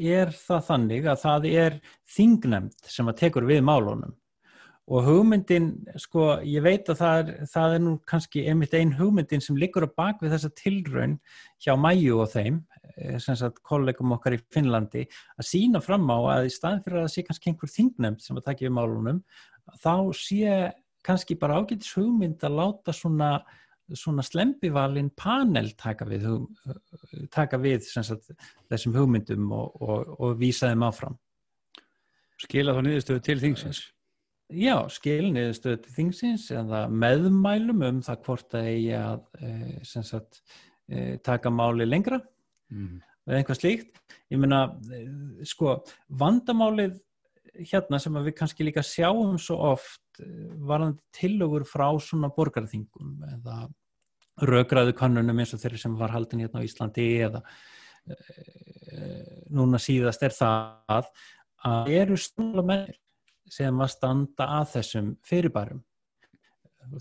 er það þannig að það er þingnemt sem að tekur við málunum. Og hugmyndin, sko, ég veit að það er, það er nú kannski einmitt einn hugmyndin sem liggur á bakvið þessa tilraun hjá Mæju og þeim, eh, sem sagt kollegum okkar í Finnlandi, að sína fram á að í staðin fyrir að það sé kannski einhver þingnemt sem að taka við málunum, þá sé kannski bara ágætis hugmynd að láta svona, svona slempivalin panel taka við, taka við sagt, þessum hugmyndum og, og, og vísa þeim áfram. Skila þá niðurstöðu til þingsins? Já, skil niðurstöðu til þingsins eða meðmælum um það hvort að eigi að e, sagt, e, taka máli lengra mm. eða einhvað slíkt. Ég meina, sko, vandamálið hérna sem við kannski líka sjáum svo oft eh, varðandi tillögur frá svona borgarþingum eða raugraðu kannunum eins og þeirri sem var haldin hérna á Íslandi eða e, núna síðast er það að eru stóla mennir sem að standa að þessum fyrirbærum.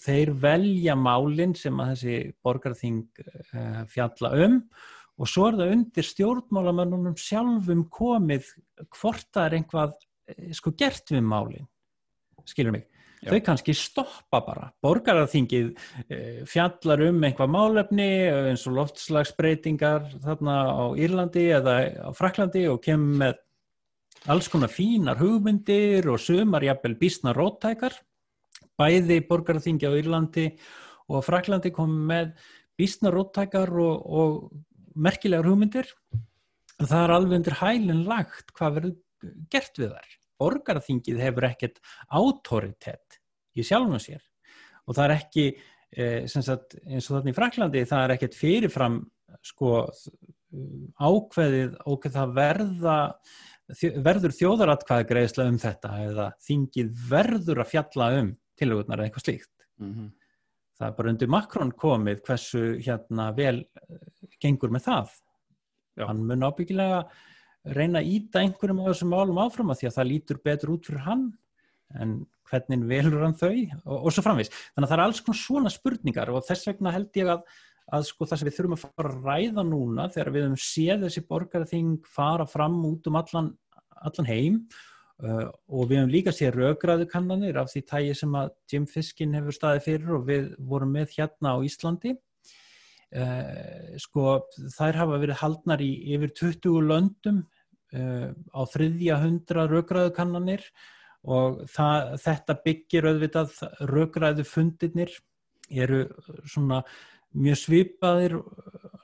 Þeir velja málinn sem að þessi borgarþing e, fjalla um og svo er það undir stjórnmálamennunum sjálfum komið hvort það er einhvað sko gert við málinn skilur mig, Já. þau kannski stoppa bara, borgararþingið e, fjallar um einhvað málefni eins og loftslagsbreytingar þarna á Írlandi eða á Fraklandi og kemur með alls konar fínar hugmyndir og sumar jafnvel bísna róttækar. Bæði borgararþingi á Írlandi og Fraklandi komur með bísna róttækar og, og merkilegar hugmyndir. Það er alveg undir hælinn lagt hvað verður gert við þar borgarþingið hefur ekkert autoritet í sjálfum sér og það er ekki eh, sagt, eins og þarna í Fraklandi það er ekkert fyrirfram sko ákveðið og það verða verður þjóðaratkvæði greiðsla um þetta eða þingið verður að fjalla um tilögurnar eða eitthvað slíkt mm -hmm. það er bara undir Makrón komið hversu hérna vel eh, gengur með það Já. hann mun ábyggilega reyna að íta einhverjum á þessum málum áfram að því að það lítur betur út fyrir hann en hvernig velur hann þau og, og svo framvis. Þannig að það er alls konar svona spurningar og þess vegna held ég að, að sko það sem við þurfum að fara að ræða núna þegar við höfum séð þessi borgarþing fara fram út um allan, allan heim uh, og við höfum líka séð raugraðu kannanir af því tægi sem að Jim Fiskin hefur staðið fyrir og við vorum með hérna á Íslandi Uh, sko þær hafa verið haldnar í yfir 20 löndum uh, á þriðja hundra raugraðukannanir og það, þetta byggir auðvitað raugraðu fundirnir eru svona mjög svipaðir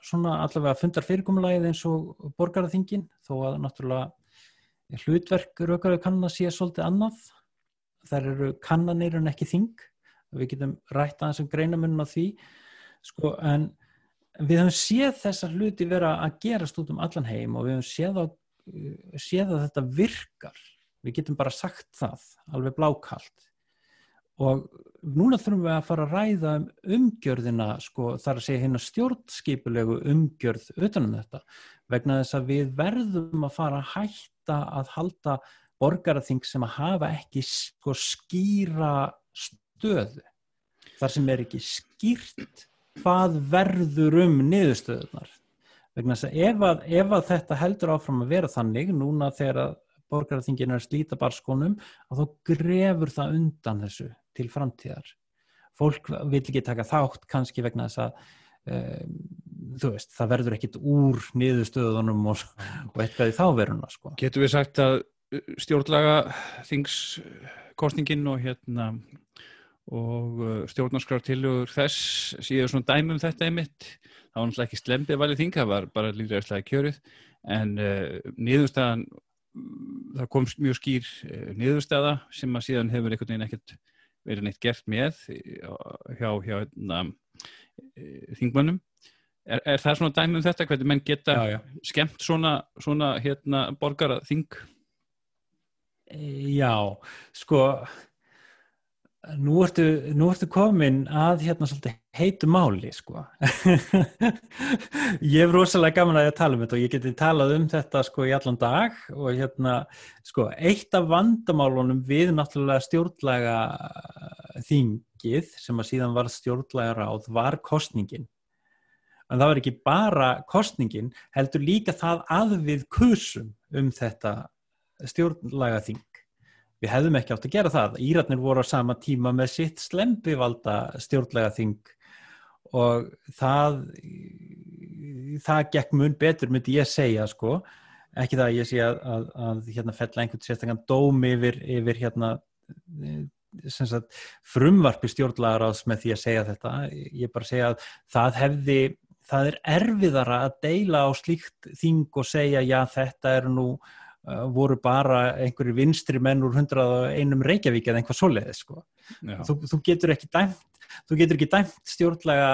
svona allavega fundar fyrirkomulagið eins og borgarðingin þó að náttúrulega hlutverk raugraðu kannana sé svolítið annað. Þær eru kannanir en ekki þing. Við getum rætt aðeins um greinamunum á því. Sko en við höfum séð þessa hluti vera að gerast út um allan heim og við höfum séð að, séð að þetta virkar. Við getum bara sagt það alveg blákallt og núna þurfum við að fara að ræða um umgjörðina sko þar að segja hérna stjórnskipulegu umgjörð utanum þetta. Vegna þess að við verðum að fara að hætta að halda borgaraþing sem að hafa ekki sko skýra stöðu. Þar sem er ekki skýrt hvað verður um niðurstöðunar vegna þess að ef, að ef að þetta heldur áfram að vera þannig núna þegar að borgaraþingin er að slíta barskónum að þá grefur það undan þessu til framtíðar fólk vil ekki taka þátt kannski vegna þess að um, þú veist, það verður ekkit úr niðurstöðunum og, og eitthvað í þáveruna sko. Getur við sagt að stjórnlaga þingskostningin og hérna og uh, stjórnarskrartillugur þess síður svona dæmum þetta einmitt. Það var náttúrulega ekki slempið valið þing það var bara líðræðislega kjörið en uh, niðurstaðan það kom mjög skýr uh, niðurstaða sem að síðan hefur einhvern veginn ekkert verið neitt gert með hjá, hjá hérna, þingmannum er, er það svona dæmum þetta hvernig menn geta já, já. skemmt svona, svona hérna, borgara þing Já, sko nú ertu, nú ertu komin að hérna svolítið heitu máli sko. Ég er rosalega gaman að ég tala um þetta og ég geti talað um þetta sko í allan dag og hérna sko eitt af vandamálunum við náttúrulega stjórnlega þingið sem að síðan var stjórnlega ráð var kostningin en það var ekki bara kostningin heldur líka það að við kursum um þetta stjórnlega þing við hefðum ekki átt að gera það. Íratnir voru á sama tíma með sitt slempivalda stjórnlega þing og það það gekk mun betur myndi ég segja sko. Ekki það að ég sé að, að, að hérna fell einhvern sérstaklega dóm yfir, yfir hérna sagt, frumvarpi stjórnlagaráðs með því að segja þetta. Ég bara segja að það hefði það er erfiðara að deila á slíkt þing og segja já þetta er nú voru bara einhverju vinstri menn úr 101 Reykjavík eða einhvað svoleiðis sko. þú, þú getur ekki dæmt þú getur ekki dæmt stjórnlega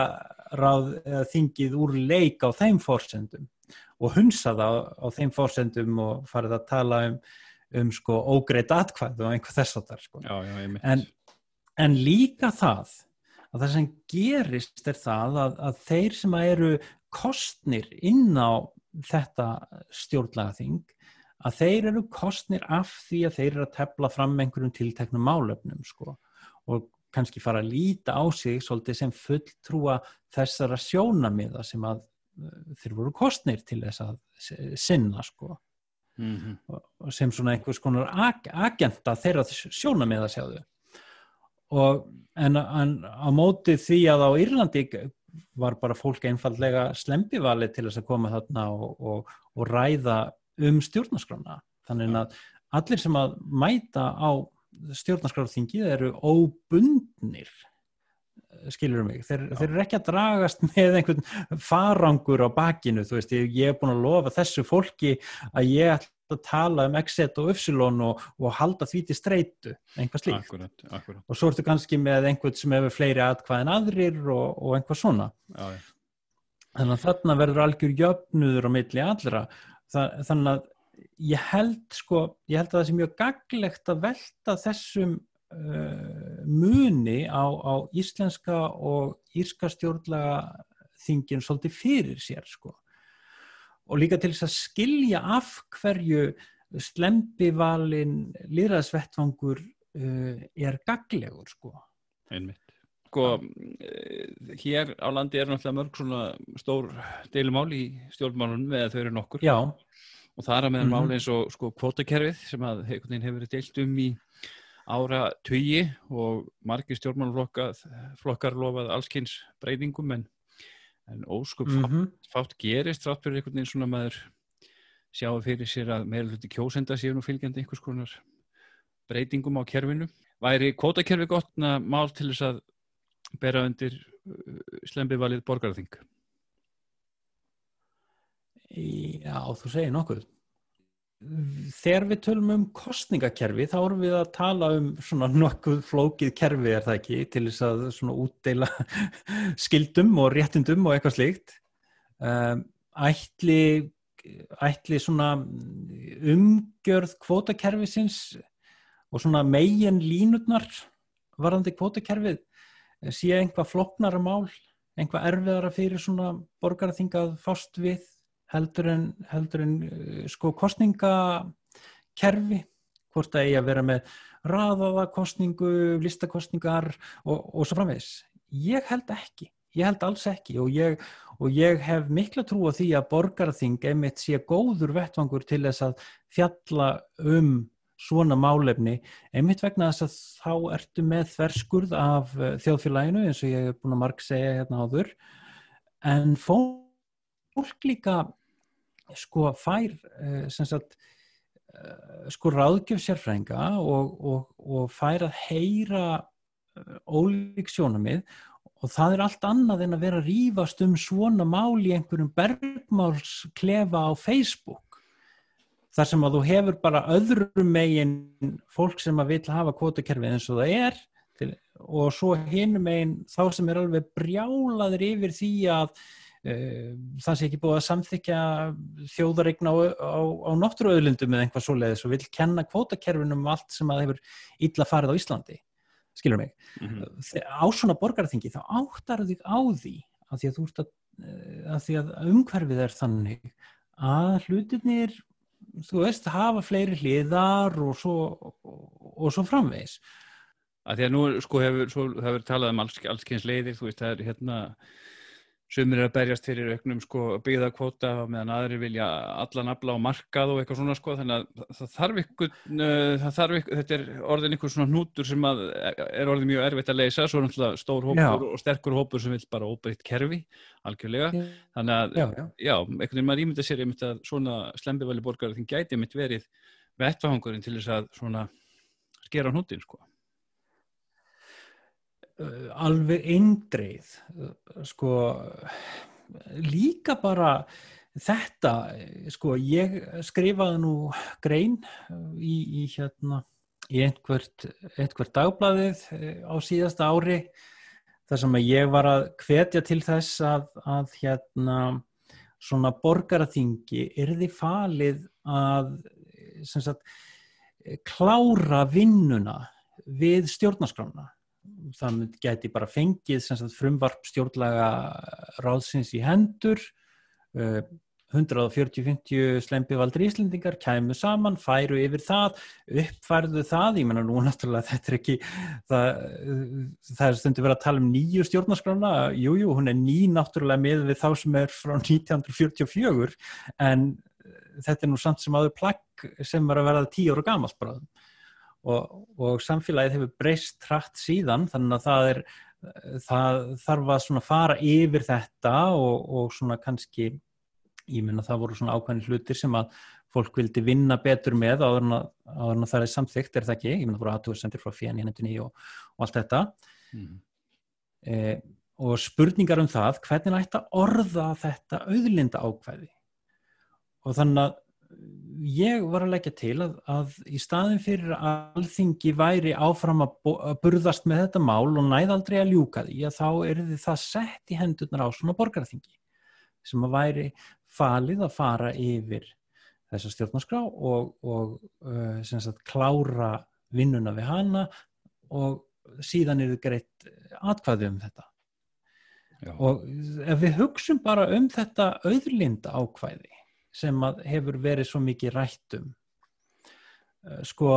ráð eða þingið úr leik á þeim fórsendum og hunsa það á, þeim fórsendum og farið að tala um, um sko ógreitt atkvæð og einhver þess að það sko. en, en líka það að það sem gerist er það að, að þeir sem eru kostnir inn á þetta stjórnlega þing að þeir eru kostnir af því að þeir eru að tefla fram einhverjum tilteknum málöfnum sko og kannski fara að líta á sig svolítið sem fulltrúa þessara sjónamiða sem að uh, þeir voru kostnir til þess að sinna sko mm -hmm. og sem svona einhvers konar ag agenda þeirra sjónamiða sjáðu og en, en á móti því að á Írlandi var bara fólk einfallega slempivali til þess að koma þarna og, og, og ræða um stjórnarskrona þannig að allir sem að mæta á stjórnarskrarþingið eru óbundnir skilur mig, þeir, þeir eru ekki að dragast með einhvern farangur á bakinu, þú veist, ég, ég er búin að lofa þessu fólki að ég ætla að tala um exet og uppsilon og, og halda því til streitu, einhvað slíkt. Akkurat, akkurat. og svo ertu kannski með einhvern sem hefur fleiri atkvæðin aðrir og, og einhvað svona. Já, já. þannig að þarna verður algjör jöfnuður á milli allra, þannig að ég held sko, ég held að það sé mjög gaglegt að velta þessum uh, muni á, á íslenska og írska stjórnlega þingin svolítið fyrir sér sko. Og líka til þess að skilja af hverju slempivalin liðræðsvettfangur uh, er gaglegur sko. Einmitt sko uh, hér á landi er náttúrulega mörg svona stór deilumál í stjórnmálunum eða þau eru nokkur já og það er að meðan mm -hmm. máli eins og sko kvotakerfið sem að hefur verið deilt um í ára tugi og margir stjórnmálflokkar lofað allskynns breytingum en, en óskup mm -hmm. fátt, fátt gerist rátt fyrir einhvern veginn svona maður sjáu fyrir sér að meira hluti kjósenda séu nú fylgjandi einhvers konar breytingum á kerfinu. Væri kvotakerfi gott mál til þess að bera undir uh, slembivalið borgarþing? Já, þú segir nokkuð. Þegar við tölum um kostningakerfi þá erum við að tala um svona nokkuð flókið kerfi er það ekki til þess að svona útdeila skildum og réttindum og eitthvað slíkt. Um, ætli, ætli svona umgjörð kvótakerfisins og svona megin línutnar varðandi kvotakerfið sé einhvað floknara mál, einhvað erfiðara fyrir svona borgarþingað fást við heldur en, heldur en sko kostningakerfi, hvort það eigi að vera með raðaða kostningu, listakostningar og, og svo framvegs. Ég held ekki, ég held alls ekki og ég, og ég hef mikla trú á því að borgarþing einmitt sé góður vettvangur til þess að fjalla um svona málefni, einmitt vegna þess að þá ertu með þverskurð af uh, þjóðfélaginu eins og ég hef búin að marg segja hérna áður. En fólk líka sko fær sem sagt uh, sko ráðgjöf sérfrænga og, og, og fær að heyra ólík sjónamið og það er allt annað en að vera að rýfast um svona mál í einhverjum bergmálsklefa á Facebook þar sem að þú hefur bara öðrum megin fólk sem að vil hafa kvotakerfið eins og það er til, og svo hinum megin þá sem er alveg brjálaður yfir því að uh, það sé ekki búið að samþykja þjóðaregna á, á, á náttúruauðlundum eða einhvað svoleiðis og vil kenna kvotakerfinum allt sem að hefur illa farið á Íslandi skilur mig mm -hmm. á svona borgarþingi þá áttar þig á því að því að, að, eh, að, því að umhverfið er þannig að hlutinir þú veist, hafa fleiri hliðar og svo, og, svo framvegs að því að nú sko hefur, svo, hefur talað um alls, allskyns leiðir, þú veist, það er hérna Sumir er að berjast fyrir auknum sko, byggðarkvota meðan aðri vilja allan afla á markað og eitthvað svona sko þannig að það þarf ykkur, uh, það þarf ykkur þetta er orðin ykkur svona hnútur sem er orðin mjög erfitt að leysa svo er náttúrulega stór hópur já. og sterkur hópur sem vil bara óbreytt kerfi algjörlega já. þannig að, já, já einhvern veginn maður ímynda sér einmitt að svona slembivæli borgar þinn gæti einmitt verið vettfahangurinn til þess að svona skera hnútin sko alveg eindreið uh, sko líka bara þetta sko ég skrifaði nú grein í, í hérna í einhvert, einhvert dagbladið á síðasta ári þar sem að ég var að hvetja til þess að, að hérna svona borgaraþingi er því falið að sagt, klára vinnuna við stjórnarskrána það geti bara fengið frumvarp stjórnlega ráðsins í hendur. 140-50 uh, slempivaldur íslendingar kæmu saman, færu yfir það uppfærðu það, ég menna nú náttúrulega þetta er ekki það, það er stundu verið að tala um nýju stjórnarskrána. Jújú, hún er ný náttúrulega með við þá sem er frá 1944 en þetta er nú samt sem áður plagg sem var að verða tíu ára gamalt bráðum og, og samfélagið hefur breyst trætt síðan þannig að það er það þarf að svona fara yfir þetta og, og svona kannski ég minna það voru svona ákvæmni hlutir sem að fólk vildi vinna betur með áður en að það er samþygt er það ekki, ég minna það voru aðtúrsendir frá fjeni henni og, og allt þetta. Mm. e, og spurningar um það hvernig ætti að orða þetta auðlinda ákvæði og þannig að ég var að leggja til að, að í staðin fyrir að alþingi væri áfram að, burðast með þetta mál og næðaldrei að ljúka því að þá er það sett í hendurnar á svona borgarþingi sem að væri falið að fara yfir þessa stjórnarskrá og, og uh, sagt, klára vinnuna við hana og síðan er það greitt atkvæði um þetta Já. og ef við hugsum bara um þetta auðlinda ákvæði sem hefur verið svo mikið rættum eh, sko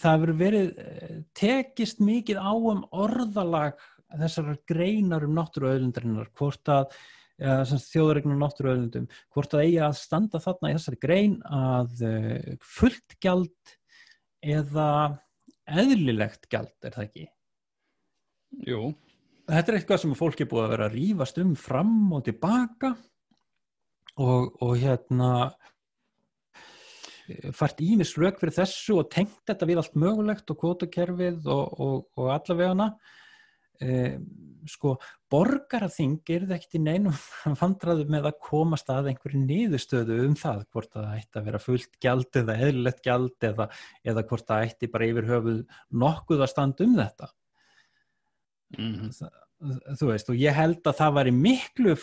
það hefur verið eh, tekist mikið á um orðalag þessar greinar um náttúruauðlundarinnar hvort að ja, þjóðaregnar náttúruauðlundum hvort að eigi að standa þarna í þessari grein að uh, fullt gjald eða eðlilegt gjald er það ekki? Jú. Þetta er eitthvað sem fólk er búið að vera að rýfast um fram og tilbaka og, og hérna fært ímis rauk fyrir þessu og tengt þetta við allt mögulegt og kvotakerfið og, og, og allavegana e, sko borgaraþing er það ekkert í neinum vandraðu með að komast að einhverju niðurstöðu um það hvort það ætti að vera fullt gjald eða eðlilegt gjald eða, eða hvort það ætti bara yfir höfuð nokkuð að standa um þetta mm -hmm. þú veist og ég held að það var í miklu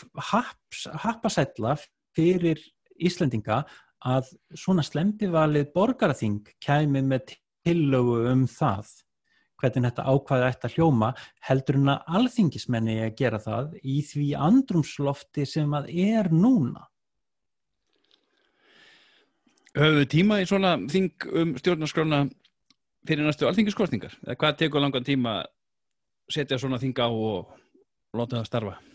happasætla fyrir Íslendinga að svona slemdivalið borgarþing kæmi með tillögu um það hvernig þetta ákvæði ætti að hljóma heldur en að alþingismenni að gera það í því andrumslofti sem að er núna. Við tíma í svona þing um stjórnarskrána fyrir næstu alþingiskostningar? Eða hvað tekur langan tíma að setja svona þing á og láta það starfa?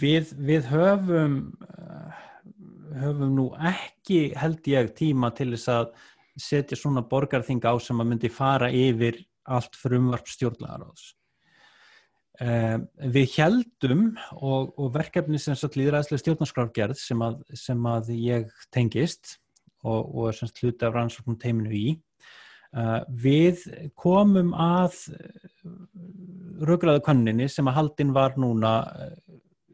Við, við höfum, höfum nú ekki held ég tíma til þess að setja svona borgarþing á sem að myndi fara yfir allt frumvarp stjórnlagaráðs. Um, við heldum og, og verkefni sem sagt líðræðslega stjórnarskrafgerð sem að, sem að ég tengist og, og semst hluti af rannsóknum teiminu í við komum að raugraðu kanninni sem að haldinn var núna uh,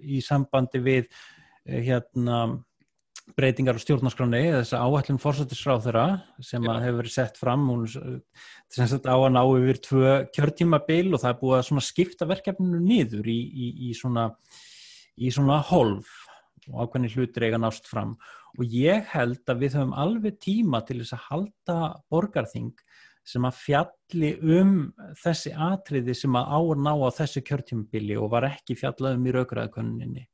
í sambandi við hérna breytingar á stjórnarskráni þess að áhællin fórsættisráð þeirra sem að hefur verið sett fram. Hún sem sagt á að ná yfir tvö kjörtíma bil og það er búið að skipta verkefninu niður í, í, í svona í svona holf og ákveðni hlutir eiga nást fram. og ég held að við höfum alveg tíma til þess að halda borgarþing sem að fjalli um þessi atriði sem að á að ná á þessu kjörtímabili og var ekki fjallað um í raugræðaköninni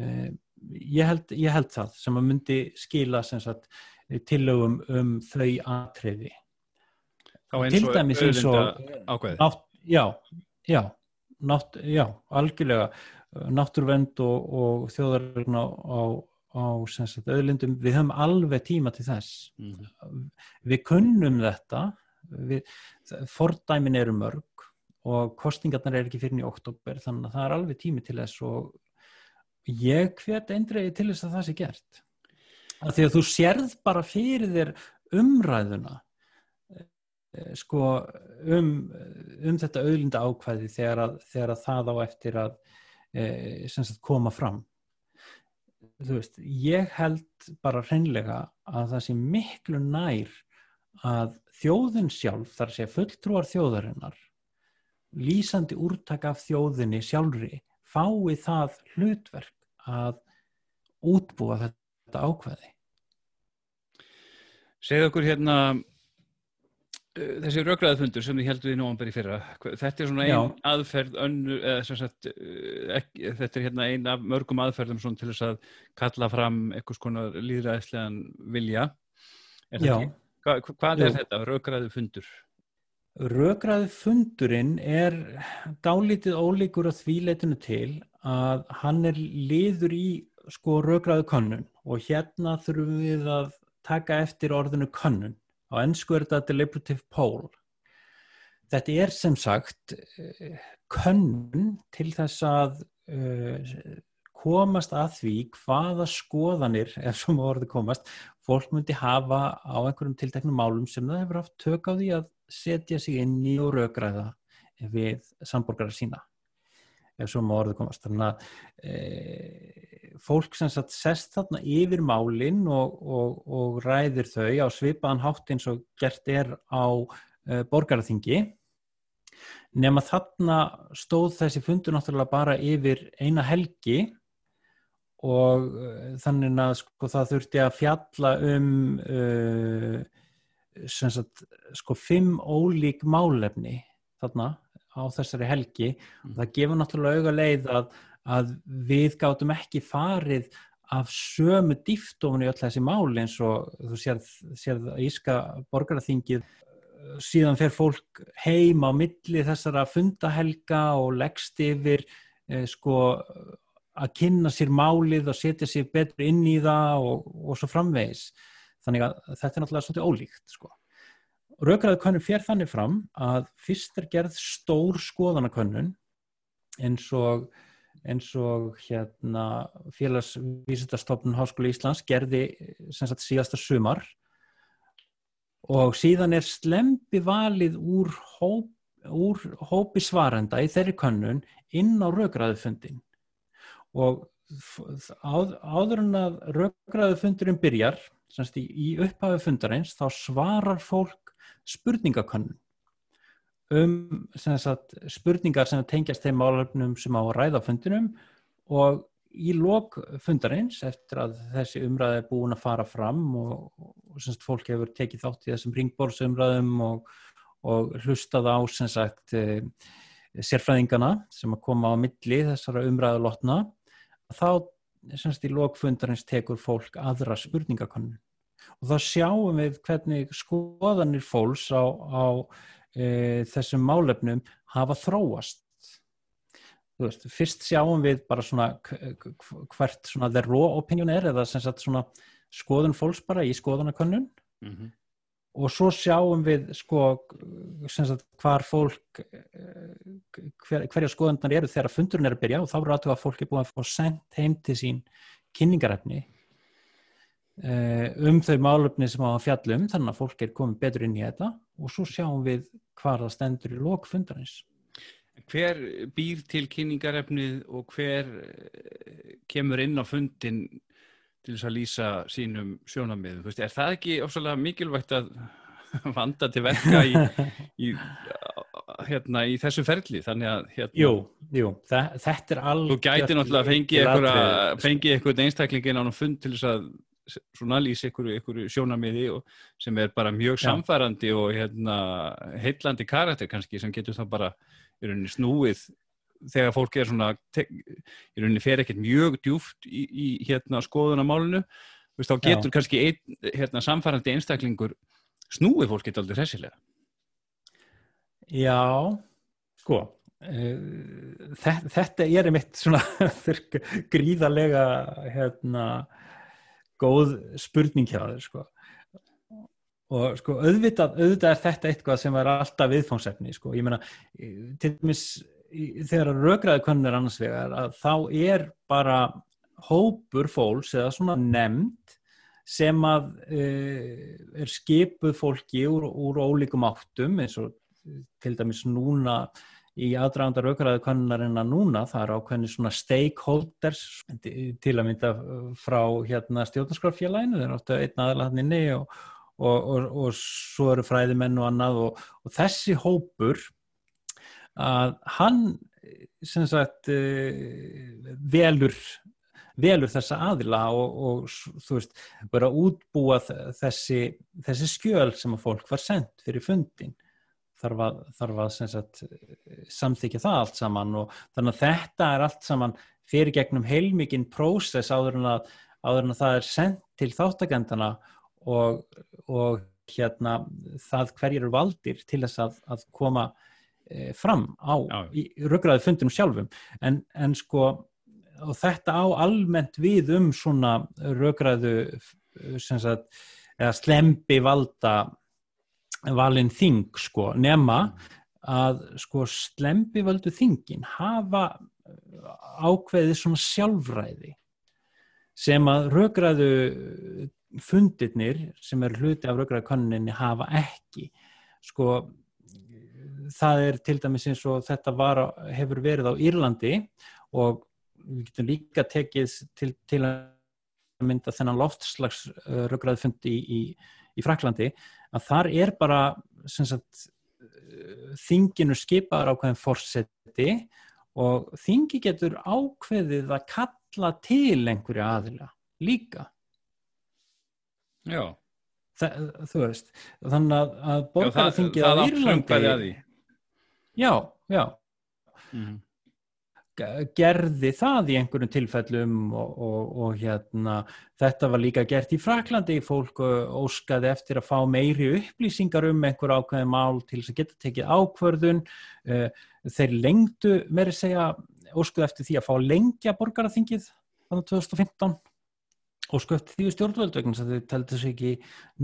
eh, ég held, ég held það sem að myndi skila sagt, tillögum um þau atriði. Til dæmis eins og nátt, já, já, nátt, já algjörlega. Náttúruvend og, og þjóðarinn á, á, á öðlindum, við höfum alveg tíma til þess. Mm. við kunnum þetta við, fordæmin eru mörg og kostingarnar er ekki fyrir í oktober þannig að það er alveg tími til þess og ég hvet eindreiði til þess að það sé gert. Að því að þú sérð bara fyrir þér umræðuna eh, sko um, um þetta auðlinda ákvæði þegar að, þegar að það á eftir að e, koma fram þú veist, ég held bara hreinlega að það sé miklu nær að þjóðin sjálf, þar sé fulltrúar þjóðarinnar lýsandi úrtak af þjóðinni sjálfri fái það hlutverk að útbúa þetta ákveði. Segð okkur hérna þessi raugraðfundur sem þið heldur í nógamberi fyrra, þetta er svona einn aðferð önnu, eða sagt, uh, ekki, þetta er hérna einn af mörgum aðferðum til þess að kalla fram eitthvað svona líðræðislegan vilja. Er. Hva, hvað er Já. þetta, raugraðfundur? Raugraðfundurinn er dálítið ólíkur á því leitinu til að hann er liður í sko raugraðu könnun og hérna þurfum við að taka eftir orðinu könnun. Á ennsku er þetta deliberative poll. Þetta er sem sagt eh, könnun til þess að uh, komast að því hvaða skoðanir, ef svo má orði komast, fólk myndi hafa á einhverjum tilteknum málum sem það hefur haft tök á því að setja sig inn í og raugraða við samborgara sína ef svo má orðið komast þannig að e, fólk sem sagt sest þarna yfir málinn og, og, og ræðir þau á svipaðan hátt eins og gert er á e, borgarþingi nema þarna stóð þessi fundur náttúrulega bara yfir eina helgi og e, þannig að sko það þurfti að fjalla um uh, sagt sko fimm ólík málefni þarna á þessari helgi og mm. það gefur náttúrulega auga leið að, að við gátum ekki farið af sömu dýftofun í öll þessi máli eins og þú sérð, að Íska borgarþingið síðan fer fólk heim á milli þessara fundahelga og leggst yfir eh, sko að kynna sér málið og setja sér betur inn í það og, og svo framvegis. Þannig að þetta er náttúrulega svolítið ólíkt sko. Raukraðukönnun fér þannig fram að fyrst er gerð stór skoðanakönnun eins og, eins og hérna, félagsvísitastofnun Háskóli Íslands gerði sagt, síðasta sumar. Og síðan er slempi valið úr, hóp, úr hópi svarenda í þeirri könnun inn á raukraðufundin og áður en að raukraðufundurinn byrjar í, í upphafi fundarins þá svarar fólk spurningakönnun um sem sagt, spurningar sem tengjast þeim málöfnum sem á að ræða á fundinum og í lok fundarins eftir að þessi umræði er búin að fara fram og, og semst fólk hefur tekið þátt í þessum ringbórsumræðum og, og hlustað á sem sagt e, sérfræðingana sem að koma á milli þessara umræðulotna þá sagt í lokfundarins tekur fólk aðra spurningakonnun og þá sjáum við hvernig skoðanir fólks á, á e, þessum málefnum hafa þróast. Veist, fyrst sjáum við bara svona hvert svona the raw opinion er eða sem sagt svona skoðun fólks bara í skoðanakönnun. Mm -hmm. og svo sjáum við sko sem sagt hvar fólk hver, hverja skoðunar eru þegar fundurinn er að byrja og þá eru aðtöða að fólk er búin að fá sendt heim til sín kynningarefni um þau málöfni sem á fjallum þannig að fólk er komið betur inn í þetta og svo sjáum við hvar það stendur í lókfundarins Hver býr til kynningarefnið og hver eh, kemur inn á fundin til þess að lýsa sínum sjónamið? Veist, er það ekki ósala mikilvægt að vanda til verka í, í, hérna, í þessu ferli? Að, hérna, jú, jú, þetta er alveg... Þú gæti náttúrulega að fengi, eitthvað einstaklingin á náttúrulega fund til þess að svona lýsa einhverju sjónamiði sem er bara mjög samfærandi og hérna, heillandi karakter kannski sem getur þá bara í rauninni snúið þegar fólk er svona í rauninni fer ekkert mjög djúft í, í hérna skoðunamálunu þá getur Já. kannski ein, hérna, samfærandi einstaklingur snúið fólk getur aldrei hressilega. Já sko uh, þetta, þetta er einmitt svona gríðarlega hérna góð spurning hjá þér sko. Og sko auðvitað, auðvitað er þetta eitthvað sem er alltaf viðfóngsefni sko, ég meina til dæmis þegar raugraði konun er annars vegar að þá er bara hópur fólks eða svona nefnd sem að uh, er skipuð fólki úr, úr ólíkum áttum eins og til dæmis núna í aðdraganda raugraði konunarinn að núna það er ákveðni svona stakeholders til að mynda frá hérna stjórnarskrafélaginu, þeir áttu einn aðalatinni og og, og, og svo eru fræðimenn og annað og, þessi hópur að hann sem sagt uh, velur velur þessa aðila og, þú veist, vera útbúa þessi, þessi skjöl sem að fólk var sendt fyrir fundin þarf að, þarf að sagt, samþykja það allt saman og þannig að þetta er allt saman fyrir gegnum heilmikinn prósess áður en að, áður en að það er sendt til þáttagendana og, og hérna það hverjir eru valdir til þess að, að koma e, fram á röggræði fundinum sjálfum. En, en sko og þetta á almennt við um svona röggræðu eða slempi valda valin þing sko nema að sko slempi valdu þingin hafa ákveðið svona sjálfræði sem að röggræðu fundirnir sem er hluti af raugraðkanninni hafa ekki. Sko það er til dæmis eins og þetta var, hefur verið á Írlandi og við getum líka tekið til, til að mynda þennan loftslags uh, raugraðfundi í, í, í Fraklandi að þar er bara sagt, þinginu skipaður ákveðin fórseti og þingi getur ákveðið að kalla til einhverja aðila líka Já. Þa, þú veist, þannig að, að borgarþingið á Írlandi já, já mm. Gerði það í einhverjum tilfellum og, og, og hérna þetta var líka gert í Fraklandi fólk óskaði eftir að fá meiri upplýsingar um einhver ákveði mál til þess að geta tekið ákvörðun. Eh, þeir lengdu, meiri segja óskaði eftir því að fá lengja borgarþingið þannig 2015 og sköpt því stjórnvöld vegna þess að þau teldi þessu ekki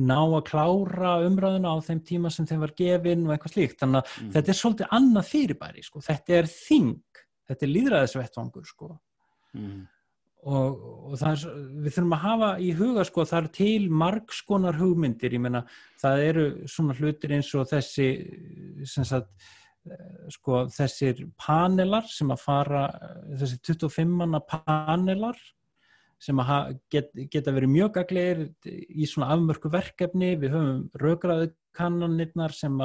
ná að klára umræðuna á þeim tíma sem þeim var gefin og eitthvað slíkt. Þannig að mm. þetta er svolítið annað fyrirbæri sko. þetta er þing, þetta er líðræðisvettvangur sko. mm. og, og er við þurfum að hafa í huga sko það er til margskonar hugmyndir ég menna það eru svona hlutir eins og þessi sagt, sko þessir panelar sem að fara þessi 25 manna panelar sem get, geta verið mjög gaglegir í svona afmörku verkefni, við höfum raugraðu kannanirnar sem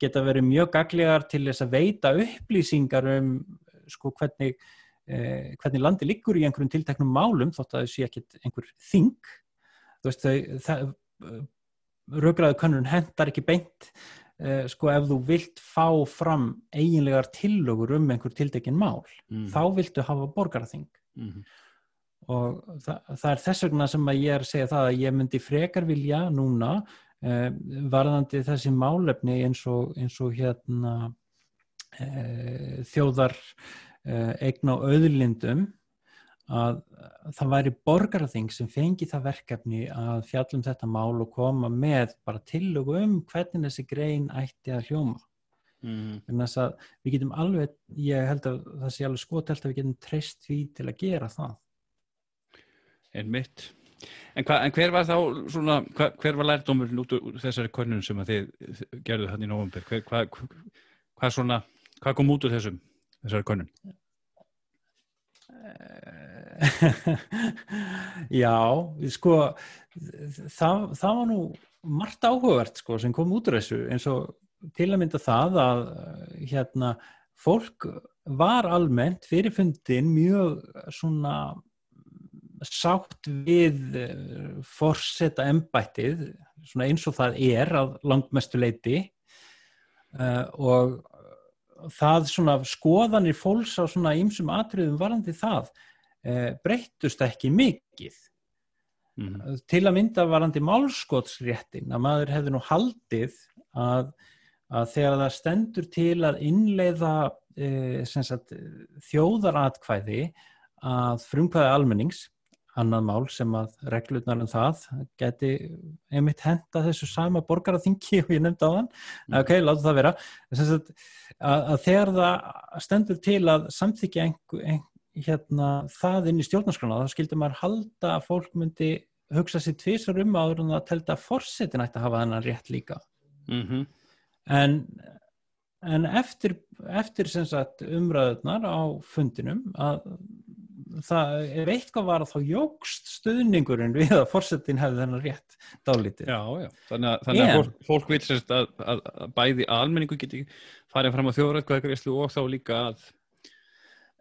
geta verið mjög gaglegar til þess að veita upplýsingar um sko, hvernig, eh, hvernig landi liggur í einhverjum tilteknum málum þótt að það sé ekki einhver þing þú veist þau raugraðu kannun hendar ekki beint uh, sko ef þú vilt fá fram eiginlegar tillögur um einhver tildekinn mál mm. þá viltu hafa borgarþing mm. og það, það er þess vegna sem að ég er að segja það að ég myndi frekar vilja núna uh, varðandi þessi málefni eins og, eins og hérna þjóðar eign á auðlindum að það væri borgarþing sem fengi það verkefni að fjallum þetta mál og koma með bara tillögu um hvernig þessi grein ætti að hljóma. Mm. en þess að við getum alveg ég held að það sé alveg skotelt að við getum treyst því til að gera það. En mitt En, hva, en hver var þá svona, hva, hver var lærdomurinn út úr þessari konun sem að þið gerðu hann í nógumber hvað hva, hva kom út úr þessum þessari konun? Já, sko það, það var nú margt áhugavert sko sem kom út úr þessu eins og til að mynda það að hérna fólk var almennt fyrir fundin mjög svona sátt við eh, forsetta embættið svona eins og það er að langmestu leiti uh, og það svona skoðanir fólks á svona ýmsum atriðum varandi það e, breyttust ekki mikið. Mm til að mynda varandi málskotsréttin að maður hefði nú haldið að, að þegar það stendur til að innleiða e, sagt, þjóðaratkvæði að frumkvæði almennings annað mál sem að reglurnar um það geti einmitt henda þessu sama borgaraþingi og ég nefndi á þann mm. ok, láta það vera að, að þegar það stendur til að samþykja einhver, ein, hérna, það inn í stjórnarskrona þá skildur maður halda að fólk myndi hugsa sér tvísar um áður en það telta að forsetin ætti að hafa þennan rétt líka mm -hmm. en en eftir, eftir sagt, umræðunar á fundinum að það, ef eitthvað var þá jógst stuðningurinn við að fórsetin hefði þennan rétt dálítið. Já, já, þannig að, þannig að fólk, fólk vil sérst að, að, að bæði almenningu geti farið fram á þjóðræðkvæðagreyslu og þá líka að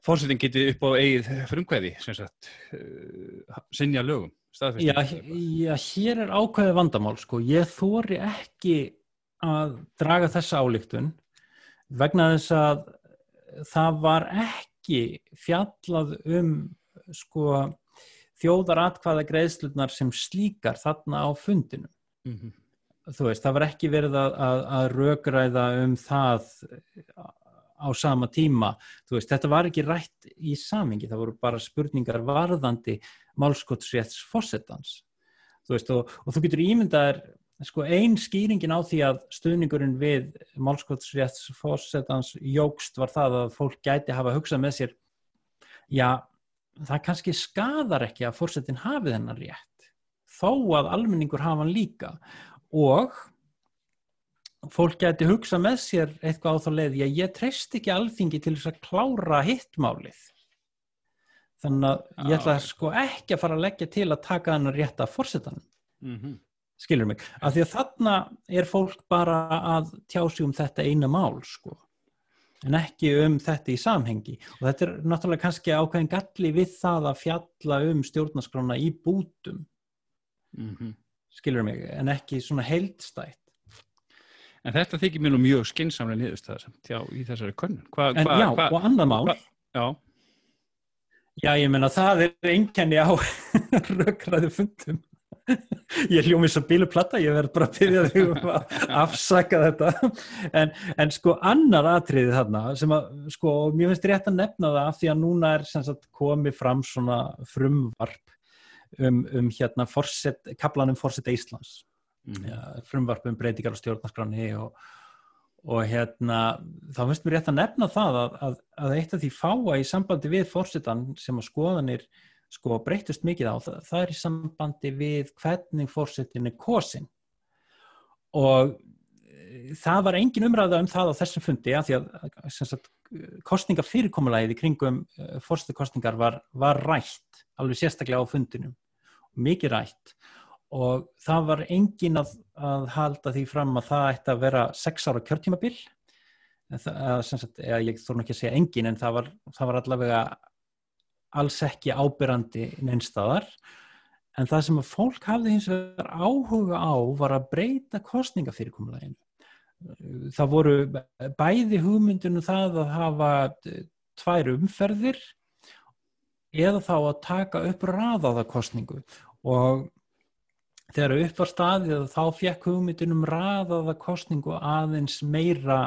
fórsetin geti upp á eigið frumkvæði, sem sagt, uh, sinja lögum. Já, já, hér er ákveði vandamál, sko. Ég þóri ekki að draga þessa álíktun vegna þess að það var ekki ekki fjallað um sko þjóðaratkvaða greiðslutnar sem slíkar þarna á fundinu mm -hmm. þú veist, það var ekki verið að, að, að rögræða um það á sama tíma. Þú veist, þetta var ekki rætt í samingi, það voru bara spurningar varðandi málskottsrétts fósettans þú veist, og, og þú getur ímyndaðir sko einn skýringin á því að stuðningurinn við málskottsrétts fórsetans jógst var það að fólk gæti hafa hugsað með sér já, það kannski skadar ekki að fórsetin hafi þennan rétt þó að almenningur hafa hann líka. Og fólk gæti hugsað með sér eitthvað á þá leið, já ég treyst ekki alþingi til þess að klára hittmálið þannig að ég ætla sko ekki að fara að leggja til að taka þennan rétt af fórsetanum mm -hmm skilur mig, af því að þarna er fólk bara að tjási um þetta eina mál sko. En ekki um þetta í samhengi. Og þetta er náttúrulega kannski ákveðin galli við það að fjalla um stjórnaskrána í bútum. Mm -hmm. skilur mig, en ekki svona heildstætt. En þetta þykir mér nú mjög skinsamlega niðurstæðar já, í þessari konun hva, hva, Já, hva, og annað mál. Já. Já, ég menna það er einkenni á rökraðu fundum ég hljómi svo bíluplatta, ég verð bara að byrja þig um að afsaka þetta en, en sko annar atriði þarna sem að sko, mér finnst rétt að nefna það af því að núna er sagt, komið fram svona frumvarp um, um hérna forset, kaplanum Forsett Íslands mm. ja, frumvarp um breytingar á stjórnarskráni og, og hérna þá finnst mér rétt að nefna það að, að, að eitt af því fáa í sambandi við Forsettan sem að skoðanir sko breytust mikið á. Það, það er í sambandi við hvernig fórsetin er kosin og e, það var engin umræða um það á þessum fundi að því að sagt, kostningafyrirkomulæði kringum e, fórsetikostningar var, var rætt alveg sérstaklega á fundinum. Mikið rætt. Og það var engin að, að halda því fram að það ætti að vera sex ára kjörtímabil. Það, sagt, ég þóru ekki að segja engin en það var, það var allavega alls ekki ábyrrandi neinstadar en það sem að fólk hafði hins vegar áhuga á var að breyta kostningafyrirkomleginu það voru bæði hugmyndinu það að hafa tvær umferðir eða þá að taka upp raðaða kostningu og þegar upp var staðið þá fekk hugmyndinum raðaða kostningu aðeins meira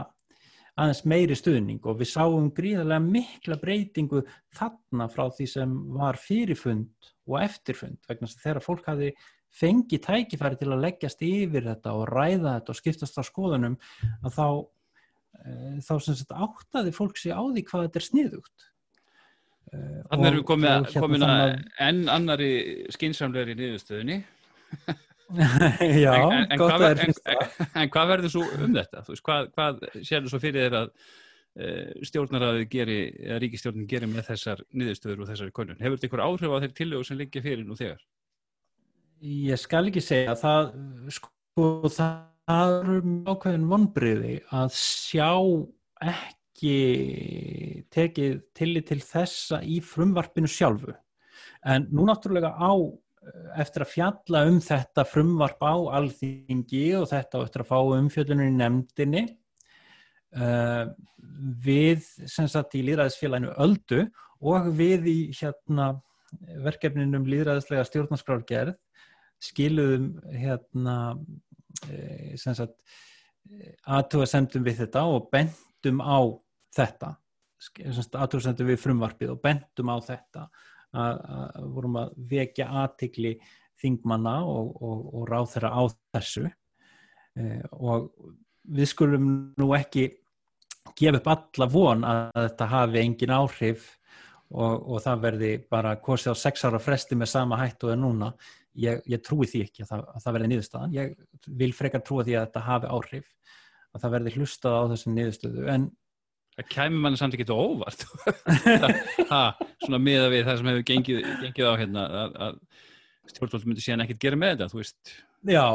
aðeins meiri stuðning og við sáum gríðarlega mikla breytingu þarna frá því sem var fyrirfund og eftirfund vegna þess að þegar fólk hafi fengið tækifæri til að leggjast yfir þetta og ræða þetta og skiptast á skoðunum að þá, e, þá sagt áttaði fólk sér á því hvað þetta er sniðugt. Eh, Þannig erum við komið, hérna komin að enn annari skinsamlegri niðurstöðunni. Já, en, en, hvað, en, en hvað verður svo um þetta? Veist, hvað, hvað sér þú svo fyrir þér að uh, stjórnaraði geri, eða ríkistjórnin geri með þessar niðurstöður og þessari konun? Hefur þetta einhver áhrif á þeirri tillögu sem liggja fyrir nú þegar? Ég skal ekki segja það, sko, það eru ákveðin vonbriði að sjá ekki tekið tillit til þessa í frumvarpinu sjálfu. En nú náttúrulega á eftir að fjalla um þetta frumvarp á alþingi og þetta eftir að fá umfjöldunum í nefndinni uh, við sem sagt í líðræðisfélaginu Öldu og við í hérna verkefninum líðræðislega stjórnarskrárgerð skiluðum hérna e, sem sagt aðtúasendum við þetta og bendum á þetta. Aðtúasendum við frumvarpið og bendum á þetta að, að vorum að vekja aðtikli þingmanna og, og, og ráð þeirra á þessu. E, og við skulum nú ekki gefa upp alla von að þetta hafi engin áhrif og, og það verði bara kosið á sex ára fresti með sama hættu en núna. Ég, ég trúi því ekki að það, að það verði niðurstaðan. Ég vil frekar trúa því að þetta hafi áhrif að það verði hlustað á þessum niðurstöðu. En Það kæmi manni samt ekki þetta óvart. Ha, svona miða við það sem hefur gengið, gengið á hérna að, að stjórnvöld myndi síðan ekkert gera með þetta, þú veist. Já,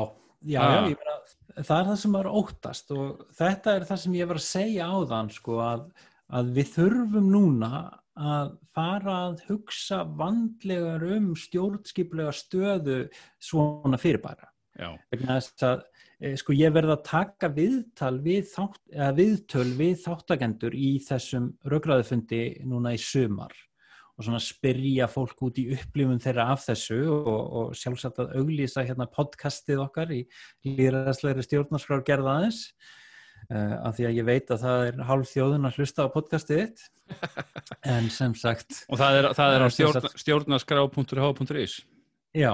já, já meina, það er það sem er óttast og þetta er það sem ég var að segja á þann sko að, að við þurfum núna að fara að hugsa vandlegar um stjórnskiplega stöðu svona fyrirbæra. Vegna þess að sko ég verði að taka viðtal við þátt, viðtöl við þáttakendur í þessum raugraðufundi núna í sumar og svona spyrja fólk út í upplifun þeirra af þessu og, og sjálfsagt að auglýsa hérna podcastið okkar í líraðslegri stjórnarskrár gerðaðins Uh, af því að ég veit að það er hálf þjóðun að hlusta á podcastið þitt. En sem sagt og það er, það er á stjórn, stjórnaskrá.h.is já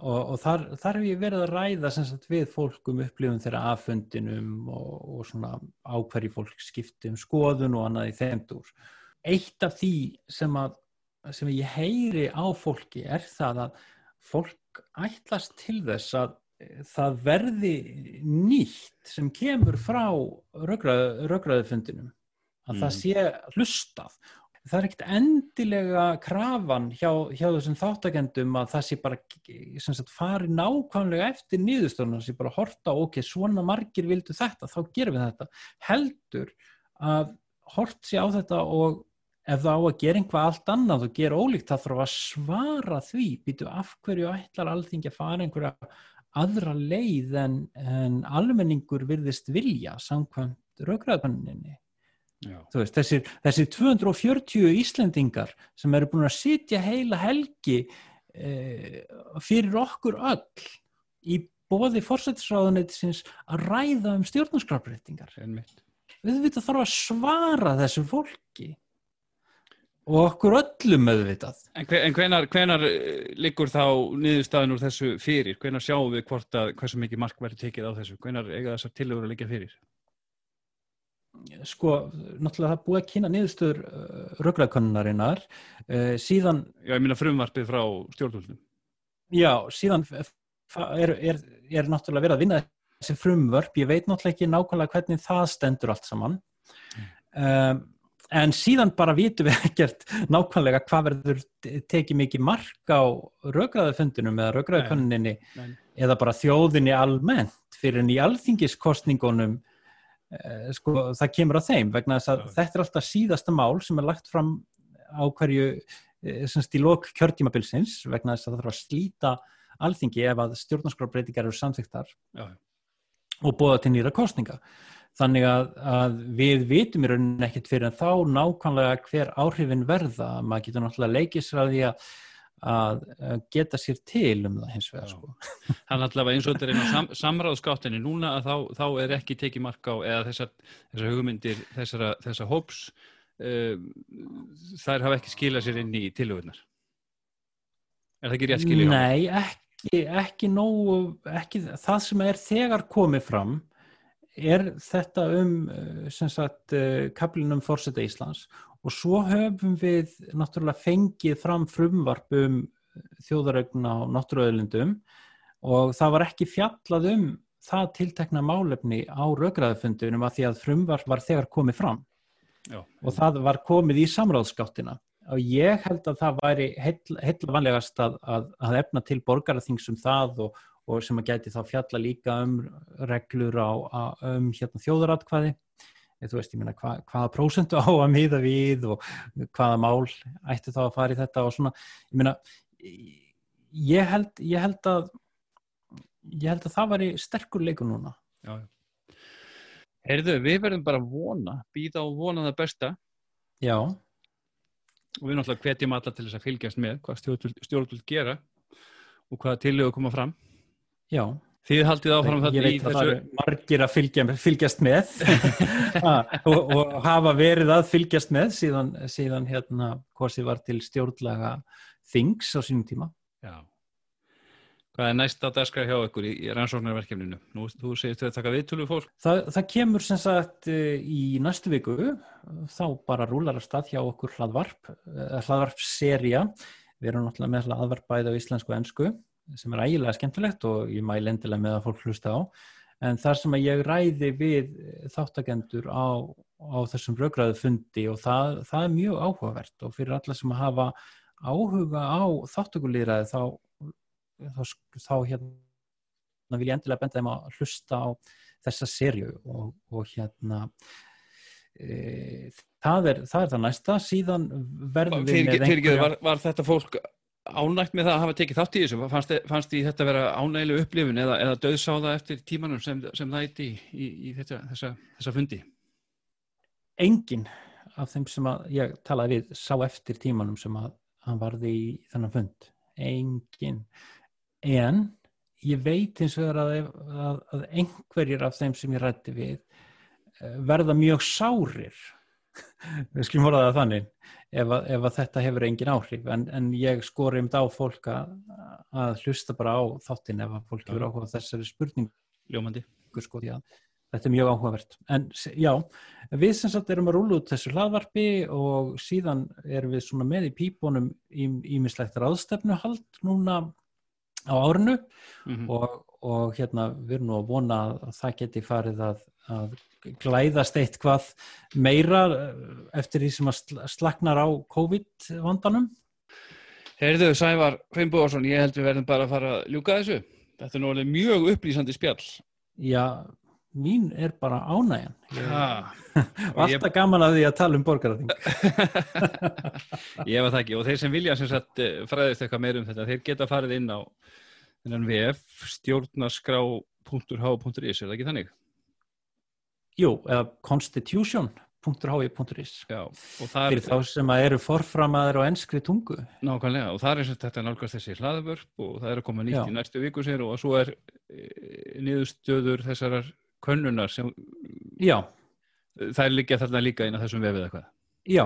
og, og þar, þar hef ég verið að ræða sagt, við fólk um upplifun þeirra affundinum og, og svona ákverji fólk skipti um skoðun og annað í þeimdur eitt af því sem að sem ég heyri á fólki er það að fólk ætlast til þess að það verði nýtt sem kemur frá raugraðufundinum að mm. það sé hlustað það er ekkert endilega krafan hjá, hjá þessum þáttagendum að það sé bara sagt, fari nákvæmlega eftir nýðustöðunum það sé bara horta ok, svona margir vildu þetta, þá gerum við þetta. Heldur að hort sé á þetta og ef það á að gera einhvað allt annað og gera ólíkt það þarf að svara því býtu af hverju ætlar allting að fara einhverja aðra leið en, en almenningur virðist vilja samkvæmt raugraðbanninni þessir, þessir 240 Íslendingar sem eru búin að sitja heila helgi eh, fyrir okkur öll í bóði fórsættisráðuneytisins að ræða um stjórnarskrafbreytingar við veitum þarf að svara þessu fólki og okkur öllum meðvitað. En, en hvenar, hvenar eh, liggur þá niðurstaðin úr þessu fyrir? Hvenar sjáum við hvort að hversu mikið mark verður tekið á þessu? Hvenar eiga þessar tilögur að liggja fyrir? Sko, náttúrulega það búið að kynna niðurstöður uh, röggræðkonunnarinnar uh, síðan... Já, ég minna frumvarpið frá stjórnvöldum. Já, síðan er, er, er náttúrulega verið að vinna þessi frumvarp. Ég veit náttúrulega ekki nákvæmlega hvernig það stendur allt saman. Mm. Um, en síðan bara vitum við ekkert nákvæmlega hvað verður tekið mikið mark á raugraðafundinum eða raugraðakonninni eða bara þjóðinni almennt fyrir en í alþingiskostningunum sko, það kemur á þeim vegna þess að þetta er alltaf síðasta mál sem er lagt fram á hverju eh, semst í lok kjörtímabilsins vegna þess að það þarf að slíta alþingi ef að stjórnarskrábreytingar eru samþygtar og bóða til nýra kostninga þannig að, að við vitum í rauninni ekkert fyrir en þá nákvæmlega hver áhrifin verða. Maður getur náttúrulega leikisræði að að geta sér til um það hins vegar sko. Þannig allavega eins og þetta er einn á sam, samráðskáttinni núna að þá, þá er ekki tekið mark á eða þessar, þessar hugmyndir þessara, þessar hóps uh, þær hafa ekki skilað sér inn í tilögunar Er það ekki rétt skiljið? Nei, ekki, ekki nógu ekki, það sem er þegar komið fram er þetta um sem sagt kaplinum Forseta Íslands og svo höfum við náttúrulega fengið fram frumvarp um þjóðaregna á náttúruauðlindum og það var ekki fjallað um það tiltekna málefni á raugraðufundunum að því að frumvarp var þegar komið fram Já. og það var komið í samráðskáttina og ég held að það væri heitla vanlegast að, að, að efna til borgaraþingsum það og, og sem að gæti þá fjalla líka um reglur á, um hérna, þjóðaratkvæði. Þú veist, ég meina, hva, hvaða prósentu á að miða við og hvaða mál ætti þá að fara í þetta og svona, ég meina ég held, ég held að ég held að það var í sterkur leiku núna. Já, Heyrðu, við verðum bara vona býða og vona það besta. Já. Og við náttúrulega hvetjum alla til þess að fylgjast með hvað stjórnvöld gera og hvaða tilögu koma fram Já Þið haldið áfram þetta í þessu... Ég veit að það eru margir að fylgja, fylgjast með og, og hafa verið að fylgjast með síðan, síðan hérna hvort þið var til stjórnlega þings á sínum tíma. Já. Hvað er næst að daskra hjá ykkur í, rannsóknarverkefninu? Nú, þú segist þau að taka viðtölu fólk? Það, það kemur sem sagt eh, í næstu viku, þá bara rúlar að stað hjá okkur hlaðvarp, eh, hlaðvarpserja. Við erum náttúrulega með hlaðvarp bæði á íslensku og ennsku sem er ægilega skemmtilegt og ég mæl endilega með að fólk hlusta á. En þar sem að ég ræði við þáttagendur á, á þessum raugraðu fundi og það, það er mjög áhugavert og fyrir alla sem að hafa áhuga á þáttökulýraði þá, þá, þá hérna vil ég endilega benda þeim að hlusta á þessa sériu og, og hérna e, það, er, það er það næsta. Síðan verðum við með einhverja var, var þetta fólk ánægt með það að hafa tekið þátt í þessu? Fannst, fannst því þetta vera ánægileg upplifun eða, eða döðsáða eftir tímanum sem, sem það eitt í, í, í þetta, þessa, þessa fundi? Engin af þeim sem ég talaði við sá eftir tímanum sem að hann varði í þennan fund. Engin en ég veit eins og það að, að, að einhverjir af þeim sem ég rætti við eh, verða mjög sárir við skulum voru það þannig ef, að, ef að þetta hefur engin áhrif. En, en ég skor um þetta á fólk að, að hlusta bara á þáttin ef að fólk hefur áhugað þessari spurning Ljómandi. Sko, já, Þetta er mjög áhugavert. En já, við sem sagt erum að rúla út þessu hlaðvarpi og síðan erum við svona með í pípunum ímislegt ráðstefnuhald núna á árinu. Mm -hmm. og, og hérna við erum nú að vona að það geti farið að, að glæðast eitthvað meira eh, eftir því sem að slagnar á COVID-vandanum? Heyrðu, Sævar Feinbúarsson, ég held við verðum bara að fara að ljúka þessu. Þetta er náttúrulega mjög upplýsandi spjall. Já, mín er bara ánægjan. Alltaf ég... gaman að því að tala um borgarating. ég var það ekki og þeir sem vilja sem sagt eh, fræðist eitthvað meir um þetta, þeir geta farið inn á vf stjórnaskrá.h.is, er það ekki þannig? Jú, eða constitution.hi.is fyrir þá sem að eru forframaður á ennskri tungu Nákvæmlega, og það er þetta nálgast þessi hlaðvörp og það er að koma nýtt Já. í næstu viku sér og svo er e, niðurstöður þessar könnunar sem Já. það er líka þarna líka inn á þessum vefið eitthvað Já,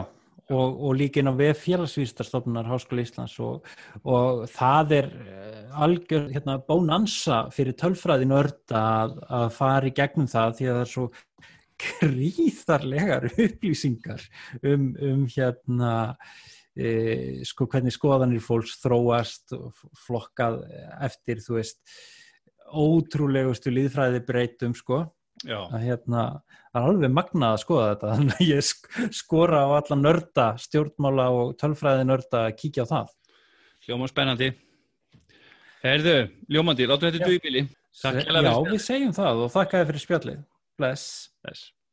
og, og líka inn á vef félagsvístarstofnunar Háskóla Íslands og, og það er eh, algjör hérna, bónansa fyrir tölfræðin örda að, að fara í gegnum það því að það er svo gríðarlegar upplýsingar um, um hérna e, sko hvernig skoðanir fólks þróast og flokkað eftir þú veist ótrúlegustu líðfræði breytum sko að hérna það er alveg magnað að skoða þetta. Þannig að ég skora á alla nörda stjórnmála og tölfræði nörda að kíkja á það. Ljóma spennandi. Herðu, Ljómandi, látum þetta duð í bíli Já, við segjum það og þakka þér fyrir spjallið. Bless. Bless.